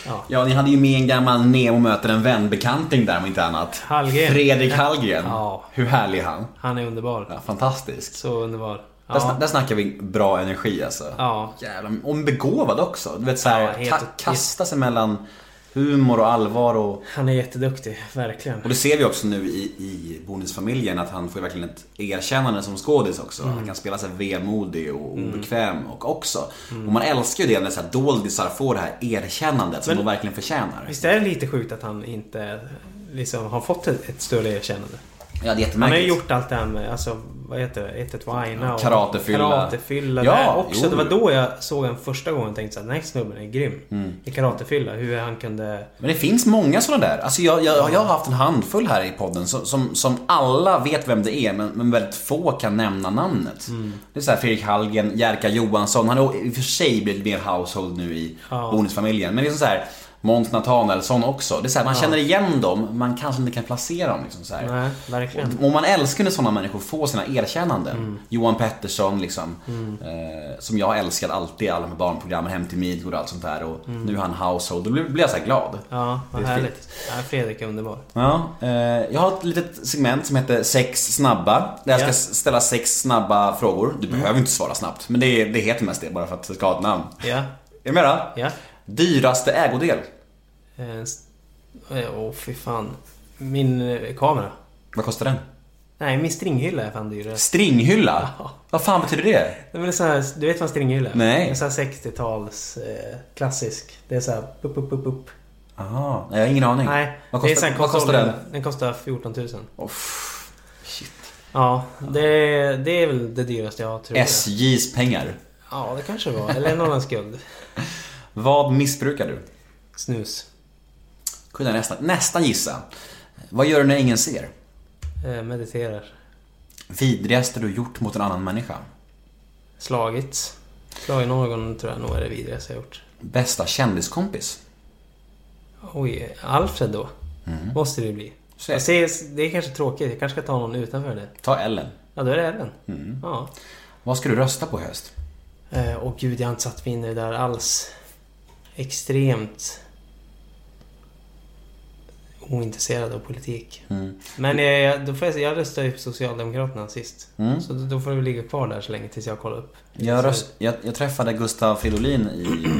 Ja. Ja, ni hade ju med en gammal Nemo möter en vän-bekanting där om inte annat. Hallgren. Fredrik Hallgren. Ja. Hur härlig är han? Han är underbar. Ja, fantastisk. Så underbar. Där, sna- Ja. där snackar vi bra energi alltså. Ja. Jävlar, och begåvad också. Du vet såhär, Ja, helt- kasta sig mellan humor och allvar och... Han är jätteduktig, verkligen. Och det ser vi också nu i, i Bonusfamiljen att han får verkligen ett erkännande som skådis också. Mm. Han kan spela sig vemodig och obekväm och också. Och man älskar ju det när så här doldisar får det här erkännandet som Men- de verkligen förtjänar. Visst är det lite sjukt att han inte liksom har fått ett, ett större erkännande? Ja, det är Han har ju gjort allt det här med, alltså, vad heter det? 1-1 Wina och Karatefylla. Karatefylla. Ja, också. jo. Det var då jag såg en första gången och tänkte att den här snubben är grym. Mm. I karatefylla. Hur han kunde... Men det finns många sådana där. Alltså jag, jag, jag har haft en handfull här i podden som, som, som alla vet vem det är men, men väldigt få kan nämna namnet. Mm. Det är så här Fredrik Hallgren, Jerka Johansson. Han har i och för sig blivit mer household nu i Ja. Bonusfamiljen. Men det är så här Måns Nathanaelsson också. Det är så här, man känner igen dem, man kanske inte kan placera dem. Liksom så här. Nej, verkligen. Och man älskar när sådana människor får sina erkännanden. Mm. Johan Pettersson liksom. Eh, som jag älskat alltid, alla med barnprogrammen, Hem till Midgård och allt sånt där. Och Mm. nu är han household. Då blir, blir jag så här glad. Ja, vad Det är härligt. Ja, Fredrik är underbar. Ja, eh, jag har ett litet segment som heter sex snabba. Där jag ska Ja. s- ställa sex snabba frågor. Du behöver inte svara snabbt. Men det, det heter mest det, bara för att det ska ha ett namn. Ja, Är du med då? ja. Dyraste ägodel? Eh, eh, Åh, fy fan. Min eh, kamera. Vad kostar den? Nej, min stringhylla är fan dyrare. Stringhylla? Vad fan betyder det? Det är sån här, du vet vad en stringhylla är? Nej. En sån här 60-tals eh, klassisk. Det är så här upp, upp, upp, upp. Aha, jag har ingen aning. Nej, Vad kostar- vad kostar den? Den kostar 14 000. Oh, shit. Ja, det, det är väl det dyraste jag har tror jag. SJs pengar. Ja, det kanske var. Eller annan skuld. Vad missbrukar du? Snus. Kunde jag nästan, nästan gissa. Vad gör du när ingen ser? Eh, mediterar. Vidrigaste du gjort mot en annan människa? Slagits. Slagit någon tror jag nog är det vidrigaste jag gjort. Bästa kändiskompis? Oj, Alfred då? Måste det bli. Så Jag ser, det är kanske tråkigt. Jag kanske ska ta någon utanför det. Ta Ellen. Ja, då är det Ellen. Mm. Ja. Vad ska du rösta på i höst? Eh, och gud, jag har inte satt mig in i det där alls. Extremt ointresserad av politik. Mm. Men jag, jag, då får jag, jag röstade ju på Socialdemokraterna sist. Mm. Så då, får väl ligga kvar där så länge tills jag kollar upp. Jag, röst, jag, jag träffade Gustav Fridolin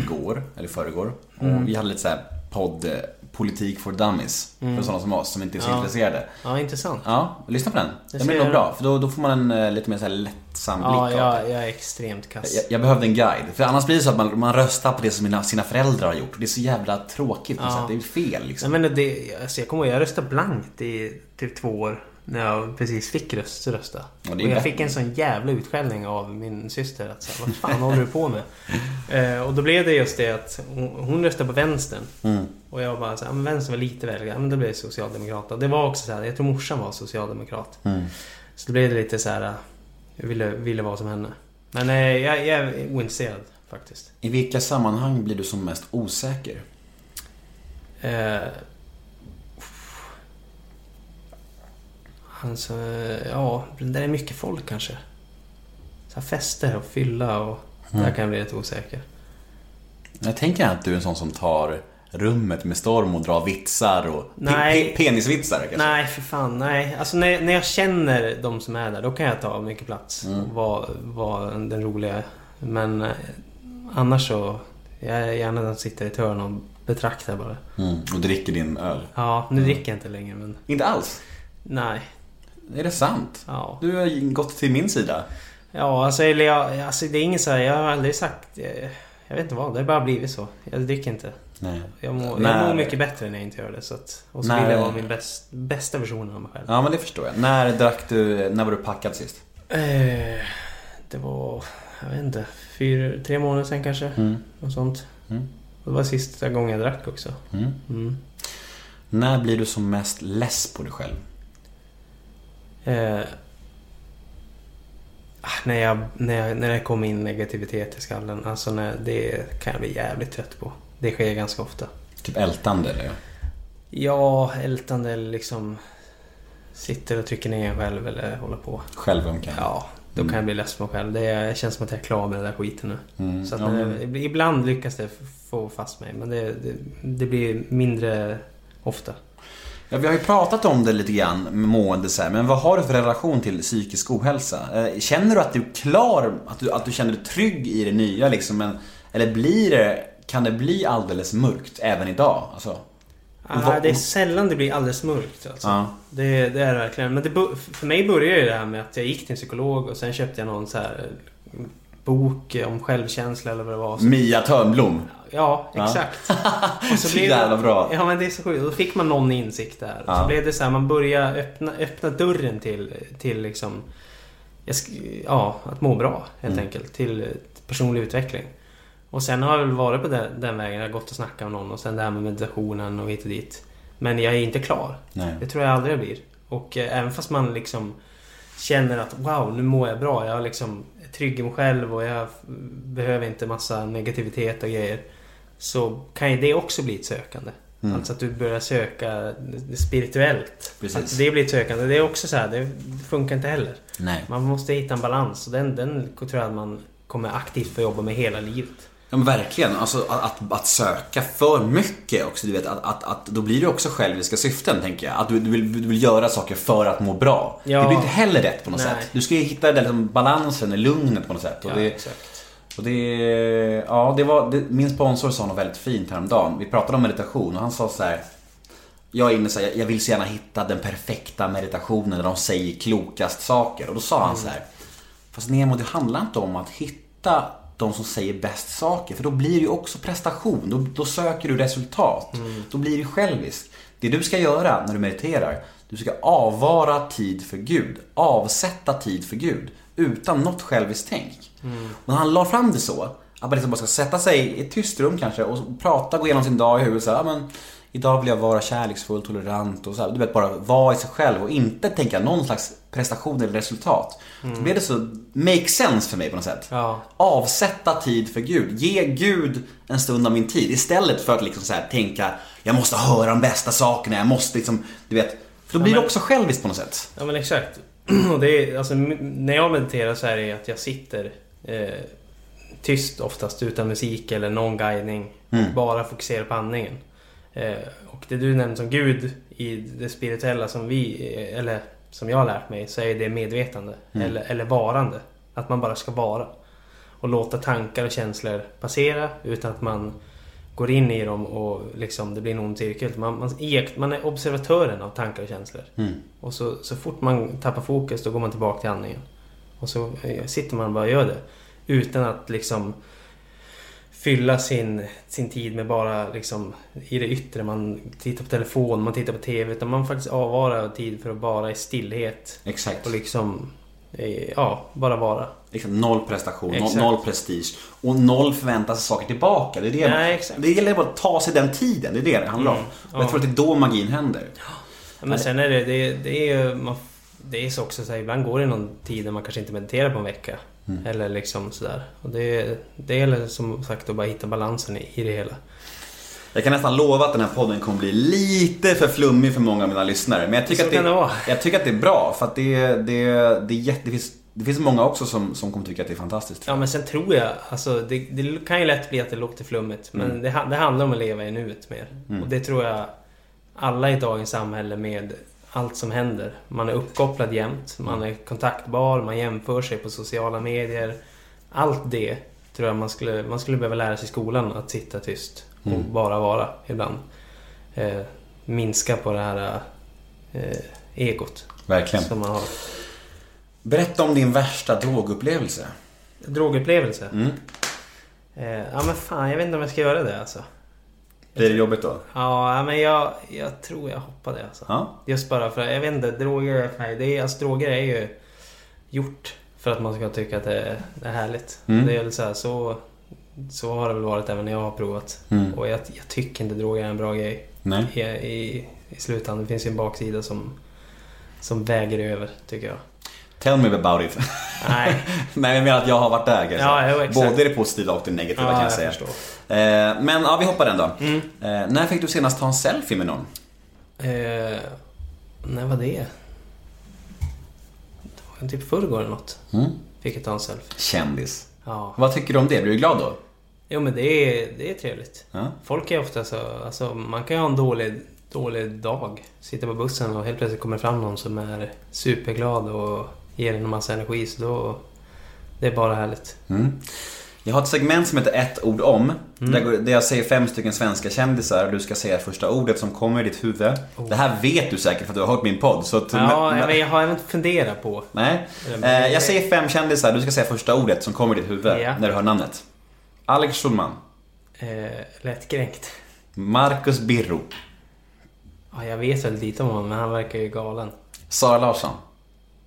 igår, eller förrgår. Och vi hade lite så här podd eh, Politik for Dummies. För sådana som oss som inte är så Ja. intresserade. Ja, intressant. Ja, lyssna på den. Den blir nog bra. För då, då får man en eh, lite mer så här lättsam blick Ja, det. jag, jag är extremt kass. Jag, jag behövde en guide. För annars blir det så att man, man röstar på det som mina, sina föräldrar har gjort. Det är så jävla tråkigt. Ja. sätt. Det är fel liksom. Nej, men det, alltså jag kommer ihåg, jag röstade blankt i typ två år. När jag precis fick röst, rösta. Ja, och jag bättre. fick en sån jävla utskällning av min syster. Att säga, vad fan håller du på med? eh, och då blev det just det att hon, hon röstade på vänstern. Mm. Och jag bara så här, men vänstern var lite väl, ja men då blev det socialdemokrat. Och det var också så här, jag tror morsan var socialdemokrat. Mm. Så då blev det lite så här, jag ville, ville vara som henne. Men eh, jag, jag är ointresserad faktiskt. I vilka sammanhang blir du som mest osäker? Eh, alltså, ja, där är mycket folk kanske. Så fester och fylla och där kan jag bli lite osäker. Jag tänker att du är en sån som tar rummet med storm och drar vitsar och Nej. pe- penisvitsar kanske? Nej, för fan. Nej. Alltså när, när jag känner de som är där, då kan jag ta mycket plats. Mm. Och vara, vara den roliga. Men eh, annars så... Jag är gärna den som sitter i ett hörn och betraktar bara. Mm. Och dricker din öl? Ja, nu dricker jag inte längre men... Inte alls? Nej. Är det sant? Ja. Du har gått till min sida. Ja, alltså, eller jag, alltså det är inget så här, jag har aldrig sagt... eh, Jag vet inte vad, det har bara blivit så. Jag dricker inte. Nej. Jag mår, När- jag mår mycket bättre när jag inte gör det. Så att, och så När- vill jag vara min bäst, bästa version av mig själv. Ja, men det förstår jag. När drack du, när var du packad sist? Eh, det var, jag vet inte, fyra, tre månader sedan kanske. Mm. Något sånt. Mm. Och det var sista gången jag drack också. Mm. Mm. När blir du som mest less på dig själv? Eh, ah, när, jag, när, jag, när det kom in negativitet i skallen. Alltså när, det kan jag bli jävligt trött på. Det sker ganska ofta. Typ ältande eller? Ja, ältande eller liksom sitter och trycker ner en själv eller håller på. Självömkan? Ja, då kan jag bli less på mig själv. Det känns som att jag är klar med den där skiten nu. Mm. Så att ja, men, ibland lyckas det få fast mig. Men det, det, det blir mindre ofta. Ja, vi har ju pratat om det lite grann mående så här, men vad har du för relation till psykisk ohälsa? Eh, Känner du att du är klar, att du, att du känner dig trygg i det nya liksom? Men, eller blir det, kan det bli alldeles mörkt även idag? Alltså, Ah, det är sällan det blir alldeles mörkt alltså. ja. Det, det är det verkligen. Men det, för mig började ju det här med att jag gick till en psykolog och sen köpte jag någon så här bok om självkänsla eller vad det var. Mia Törnblom. Ja, exakt. Och Så blev det- jävla bra. Ja men det är så sjukt. Då fick man någon insikt där. Ja. så blev det så här, man började öppna, öppna dörren till, till liksom... Ja, att må bra helt Mm. enkelt. Till personlig utveckling. Och sen har jag väl varit på den, den vägen. Jag har gått och snackat med någon och sen det här med meditationen och hit och dit. Men jag är inte klar. Nej. Det tror jag aldrig jag blir. Och eh, även fast man liksom känner att wow, nu mår jag bra. Jag liksom är trygg i mig själv och jag behöver inte massa negativitet och grejer. Så kan ju det också bli ett sökande. Mm. Alltså att du börjar söka spirituellt. Precis. Det blir ett sökande. Det är också så här, det funkar inte heller. Nej. Man måste hitta en balans och den, den tror jag att man kommer aktivt få jobba med hela livet. Ja men verkligen. Alltså att, att, att söka för mycket också. Du vet, att, att, att, då blir det också själviska syften tänker jag. Att du, du, vill, du vill göra saker för att må bra. Ja. Det blir inte heller rätt på något Nej. sätt. Du ska ju hitta den liksom, balansen, lugnet på något sätt. Och Ja, det, exakt. Och det, ja, det var, det, min sponsor sa något väldigt fint häromdagen. Vi pratade om meditation och han sa så här. Jag är inne så här, jag vill så gärna hitta den perfekta meditationen där de säger klokast saker. Och då sa han så här. Fast Nemo, det handlar inte om att hitta de som säger bäst saker. För då blir det ju också prestation. Då, då söker du resultat. Då blir det själviskt. Det du ska göra när du mediterar, du ska avvara tid för Gud. Avsätta tid för Gud. Utan något själviskt tänk. Men han la fram det så. Att man liksom bara ska sätta sig i ett tyst rum kanske och prata, gå igenom sin dag i huvudet. Så här, "Ja, men, Idag vill jag vara kärleksfull, tolerant och så här. Du vet, bara vara i sig själv och inte tänka någon slags prestation eller resultat. Då blev det så make sense för mig på något sätt. Ja. Avsätta tid för Gud. Ge Gud en stund av min tid. Istället för att liksom så här tänka, jag måste höra de bästa sakerna, jag måste liksom, du vet. För då blir men- det också själviskt på något sätt. Ja men exakt. Och det är, alltså, när jag mediterar så är det att jag sitter eh, tyst oftast utan musik eller någon guidning. Mm. Bara fokuserar på andningen. Eh, och det du nämnde som Gud i det spirituella som vi, eh, eller som jag har lärt mig, så är det medvetande. Mm. Eller, eller varande. Att man bara ska vara. Och låta tankar och känslor passera utan att man går in i dem och liksom det blir en ond cirkel. Man, man, man är observatören av tankar och känslor. Mm. Och så, så fort man tappar fokus då går man tillbaka till andningen. Och så eh, sitter man och bara gör det. Utan att liksom fylla sin, sin tid med bara liksom i det yttre. Man tittar på telefon, man tittar på TV. Utan man faktiskt avvarar tid för att bara i stillhet. Exakt. Och liksom, eh, ja, bara vara. Liksom noll prestation, noll, Exakt. noll prestige och noll förväntas saker tillbaka. Det, är det, Nej, exakt. det gäller bara att ta sig den tiden, det är det det handlar om. Mm, jag ja. tror att det är då magin händer. Ja, Men sen är det, det, det är ju, man, det är så också så här, ibland går det någon tid när man kanske inte mediterar på en vecka. Mm. Eller liksom sådär. Och det, det gäller som sagt att bara hitta balansen i, i det hela. Jag kan nästan lova att den här podden kommer bli lite för flummig för många av mina lyssnare. Men jag tycker, Så att det, det jag tycker att det är bra för att det, det, det, är jätte, det, finns, det finns många också som, som kommer tycka att det är fantastiskt. Ja men sen tror jag, alltså det, det kan ju lätt bli att det låter flummigt. Men Mm. det, det handlar om att leva i nuet mer. Mm. Och det tror jag alla i dagens samhälle med allt som händer. Man är uppkopplad jämt, man är kontaktbar, man jämför sig på sociala medier. Allt det tror jag man skulle, man skulle behöva lära sig i skolan. Att sitta tyst och Mm. bara vara ibland. Eh, minska på det här eh, egot Verkligen. som man har. Berätta om din värsta drogupplevelse. Drogupplevelse? Mm. Eh, ja men fan, jag vet inte om jag ska göra det alltså. Blir det jobbigt då? Ja, men jag, jag tror jag hoppade alltså. Ja. Just bara för jag vet inte, droger för mig, det är, alltså, droger är ju gjort för att man ska tycka att det är, det är härligt. Mm. Det är så, här, så Så har det väl varit även när jag har provat. Mm. Och jag, jag tycker inte droger är en bra grej Nej. i, i, i slutändan. Det finns ju en baksida som, som väger över, tycker jag. Tell me about it. Nej, Nej, jag menar att jag har varit där kanske. Ja, jo, exakt. Både det positiva och det negativa ja, kan jag jag säga. förstår. Eh, men ja, vi hoppar den då. Mm. Eh, när fick du senast ta en selfie med någon? Eh, när var det? Det var typ förrgår eller något. Mm. Fick jag ta en selfie. Kändis. Ja. Vad tycker du om det? Blir du glad då? Jo men det är, det är trevligt. Ja. Folk är ofta så, alltså man kan ju ha en dålig, dålig dag. Sitta på bussen och helt plötsligt kommer fram någon som är superglad och ger en massa energi. Så då, det är bara härligt. Mm. Jag har ett segment som heter ett ord om. Mm. Där, jag säger fem stycken svenska kändisar och du ska säga första ordet som kommer i ditt huvud. Oh. Det här vet du säkert för att du har hört min podd. Så att, Ja, men- men jag har även funderat på. Nej. Eh, jag säger fem kändisar, du ska säga första ordet som kommer i ditt huvud Ja. när du hör namnet. Alex Schulman. Eh, lättkränkt. Marcus Birro. Ja, jag vet väl lite om honom men han verkar ju galen. Sara Larsson.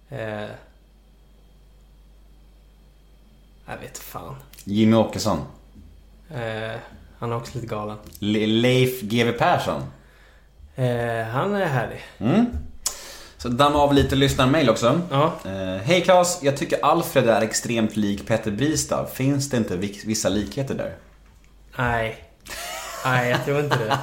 Eh, jag vet fan. Jimmy Åkesson. Eh, han är också lite galen. Le- Leif GW Persson. Eh, han är härlig. Mm. Så damma av lite lyssnarmail också. Ja. Eh, Hej Claes, jag tycker Alfred är extremt lik Petter Bristav. Finns det inte vi- vissa likheter där? Nej. Nej, jag tror inte det.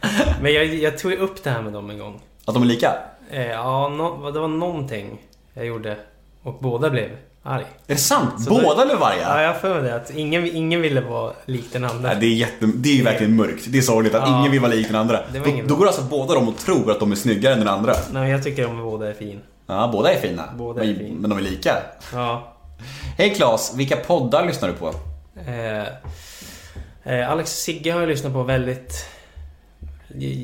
Men jag, jag tog upp det här med dem en gång. Att de är lika? Eh, ja, no, det var någonting jag gjorde. Och båda blev arg. Är det sant? Så Båda då- blev Ja, varga? jag för det. Att ingen, ingen ville vara lik den andra. Nej, det, är jätte, det är ju verkligen mörkt. Det är sorgligt att Ja. ingen vill vara lik den andra. Då, då går alltså båda de och tror att de är snyggare än den andra. Nej, jag tycker de båda är fin. Ja, båda är fina. Båda är men, fina. men de är lika. Ja. Hej Claes, vilka poddar lyssnar du på? Eh, eh, Alex och Sigge har jag lyssnat på väldigt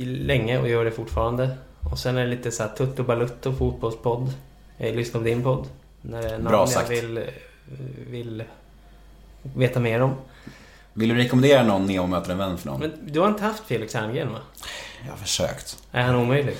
länge och gör det fortfarande. Och sen är det lite så här Tutto Balutto fotbollspodd. Jag lyssnar på din podd. När det är Bra sagt. jag vill, vill veta mer om. Vill du rekommendera någon Neo möter en vän för någon? Men du har inte haft Felix Herngren va? Jag har försökt. Är han omöjlig?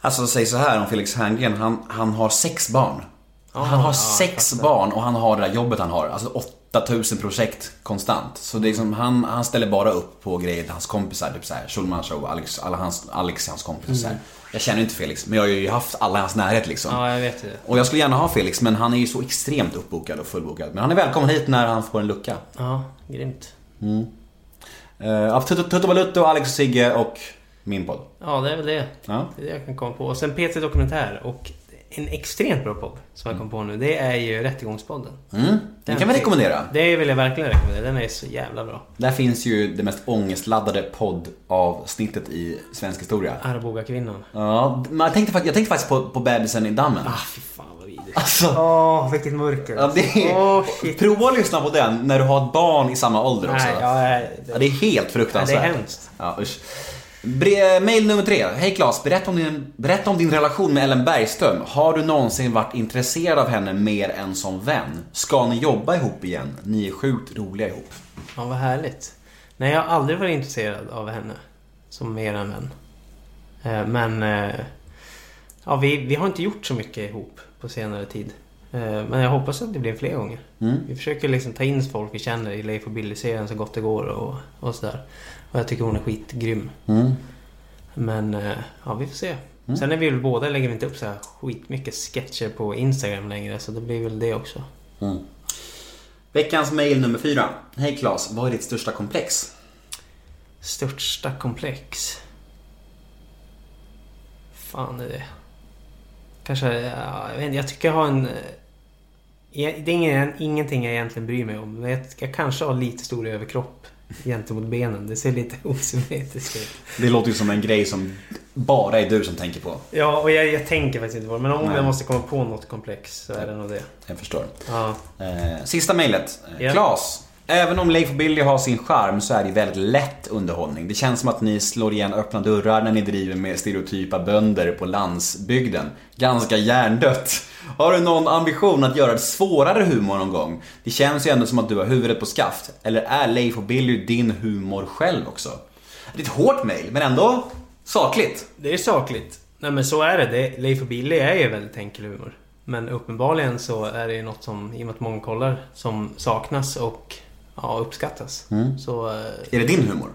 Alltså säg så här om Felix Herngren, han, han har sex barn. Ja, han har ja, sex barn och han har det där jobbet han har. Alltså 8000 projekt konstant. Så det är liksom, han, han ställer bara upp på grejer till hans kompisar. Typ såhär, Schulman show, Alex, alla hans, Alex hans kompisar. så här. Jag känner inte Felix, men jag har ju haft alla i hans närhet liksom. Mm. Ja, jag vet det. Och jag skulle gärna ha Felix, men han är ju så extremt uppbokad och fullbokad. Men han är välkommen hit när han får en lucka. Ja, grymt. Uh, ja, Tutto Balutto, Alex och Sigge och min podd. Ja, det är väl det. Ja. Det är det jag kan komma på. Och sen P3 Dokumentär och en extremt bra podd som jag kom på nu. Det är ju Rättegångspodden. Mm, den kan vi rekommendera. Det vill jag verkligen rekommendera. Den är så jävla bra. Där finns ju det mest ångestladdade poddavsnittet i svensk historia. Arboga kvinnan. Ja, men jag tänkte, fakt- jag tänkte faktiskt på, på bebisen i dammen. Ah, fy fan vad vidrigt. Alltså, Åh, vilket mörker. ja, det är, Åh, shit. prova att lyssna på den när du har ett barn i samma ålder också. Nej, ja, nej, Ja, det är helt nej, det fruktansvärt. är hemskt. Ja, usch. Bre- mail nummer tre. Hej Claes, berätta om, din, berätta om din relation med Ellen Bergström. Har du någonsin varit intresserad av henne mer än som vän? Ska ni jobba ihop igen? Ni är sjukt roliga ihop. Ja, vad härligt. Nej, jag har aldrig varit intresserad av henne. Som mer än vän. Eh, Men... eh, Ja, vi, vi har inte gjort så mycket ihop på senare tid. Eh, Men jag hoppas att det blir fler gånger. Mm. Vi försöker liksom ta in folk vi känner i Leif och Billy-serien så gott det går och, och sådär. Och jag tycker hon är skitgrym. Mm. Men eh, ja, vi får se. Sen är vi väl båda, lägger vi inte upp så här skitmycket sketcher på Instagram längre. Så det blir väl det också. Mm. Veckans mail nummer fyra. Hej Claes, vad är ditt största komplex? Största komplex? Fan är det? Kanske, ja, jag vet inte, jag tycker jag har en... eh, Det är ingen, ingenting jag egentligen bryr mig om. Men jag, jag kanske har lite stor överkropp gentemot benen. Det ser lite osymmetriskt ut. Det låter ju som en grej som bara är du som tänker på. Ja, och jag, jag tänker faktiskt inte på det. Men om Nej. jag måste komma på något komplex så är det nog det. Jag förstår. Ja. Eh, sista mejlet. Eh, Ja. Klas. Även om Leif och Billy har sin charm så är det väldigt lätt underhållning. Det känns som att ni slår igen öppna dörrar när ni driver med stereotypa bönder på landsbygden. Ganska hjärndött. Har du någon ambition att göra det svårare humor någon gång? Det känns ju ändå som att du har huvudet på skaft. Eller är Leif och Billy din humor själv också? Det är ett hårt mail, men ändå sakligt. Det är sakligt. Nej men så är det. det Leif och Billy är ju väldigt enkel humor. Men uppenbarligen så är det ju något som, i och med att många kollar, som saknas och ja, uppskattas. Så... eh, Är det din humor?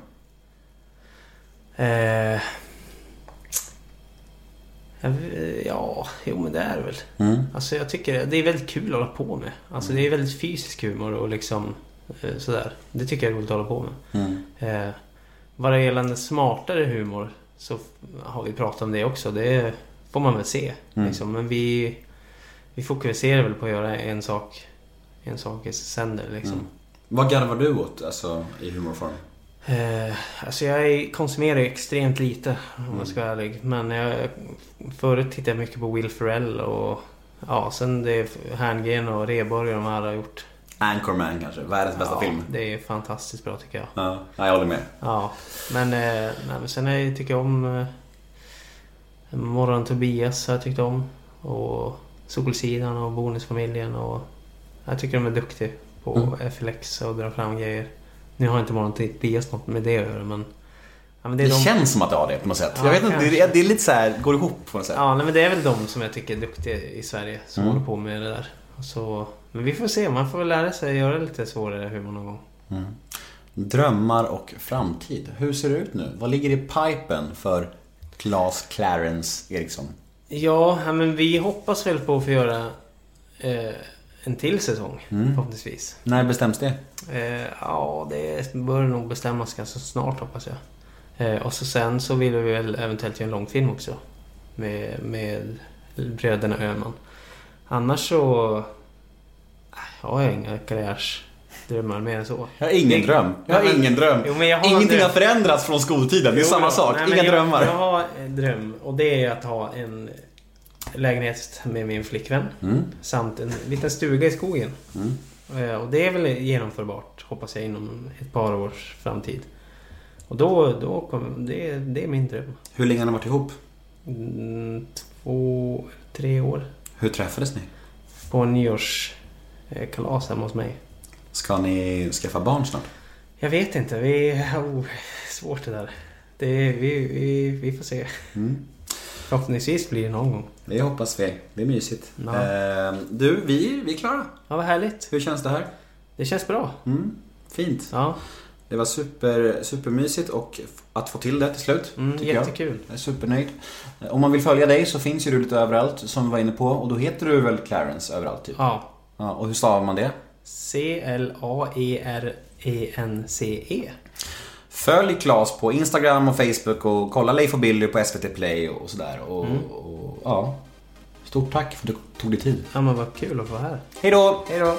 Eh, ja, jo men det är det väl. Mm. Alltså jag tycker det är väldigt kul att hålla på med. Alltså det är väldigt fysisk humor och liksom eh, sådär. Det tycker jag är roligt att hålla på med. Mm. Eh, vad gäller smartare humor så har vi pratat om det också. Det får man väl se. Mm. Liksom. Men vi, vi fokuserar väl på att göra en sak, en sak i sänder liksom. Mm. Vad garvar du åt, alltså, i humorform? Eh, alltså jag konsumerar extremt lite om jag ska vara ärlig. Men jag, förut tittade jag mycket på Will Ferrell och ja, sen det Herngren och Rheborg och de här har gjort. Anchorman kanske, världens bästa ja, film. Det är fantastiskt bra tycker jag. Ja, ja, jag håller med. Ja, men, eh, nej, men sen är, tycker jag om eh, Morgon Tobias har jag tyckt om. Och Solsidan och Bonusfamiljen och jag tycker de är duktiga på Mm. FLX och dra fram grejer. Nu har inte Morgon Tobias något med det att göra men... Ja, men det Det, de, känns som att det har det på något sätt. Ja, jag vet inte, det det är lite så här, går ihop på något sätt. Ja, nej, men det är väl de som jag tycker är duktiga i Sverige som Mm. håller på med det där. Så, men vi får se, man får väl lära sig göra lite svårare humor någon gång. Drömmar och framtid. Hur ser det ut nu? Vad ligger i pipen för Claes Clarence Eriksson? Ja, ja, men vi hoppas väl på att få göra eh, en till säsong Mm. förhoppningsvis. När bestäms det? Eh, ja, det bör nog bestämmas ganska snart hoppas jag. Eh, och så sen så vill vi väl eventuellt göra en långfilm också. Med, med bröderna Öhman. Annars så... äh, Jag har inga karriärsdrömmar mer än så. Jag har ingen dröm. Jag har men- ingen dröm. Jo, men jag har en Ingenting har förändrats från skoltiden. Det är Jo, samma sak. Nej, Inga jag, drömmar. Jag har en dröm och det är att ha en lägenhet med min flickvän. Mm. Samt en liten stuga i skogen. Mm. Eh, Och det är väl genomförbart, hoppas jag, inom ett par års framtid. Och då, då kommer, det, det är min dröm. Hur länge har ni varit ihop? Mm, två, tre år. Hur träffades ni? På nyårskalas hemma hos mig. Ska ni skaffa barn snart? Jag vet inte, vi... Oh, svårt det där. Det, vi, vi, vi får se. Mm. Förhoppningsvis blir det någon gång. Det hoppas vi. Det är mysigt. Ja. Eh, du, vi, vi är klara. Ja, vad härligt. Hur känns det här? Det känns bra. Mm. Fint. Ja, Det var super, supermysigt och att få till det till slut. mm, tycker jag. jättekul. Jag är supernöjd. Om man vill följa dig så finns ju du lite överallt som vi var inne på. Och då heter du väl Clarence överallt typ? Ja. Ja, och hur stavar man det? E C-L-A-E-R-E-N-C-E. Följ Klas på Instagram och Facebook och kolla Leif och Billy på SVT Play och sådär. Och, Mm. och, ja. Stort tack för att du tog dig tid. Ja, men vad kul att vara här. Hej då! Hej då!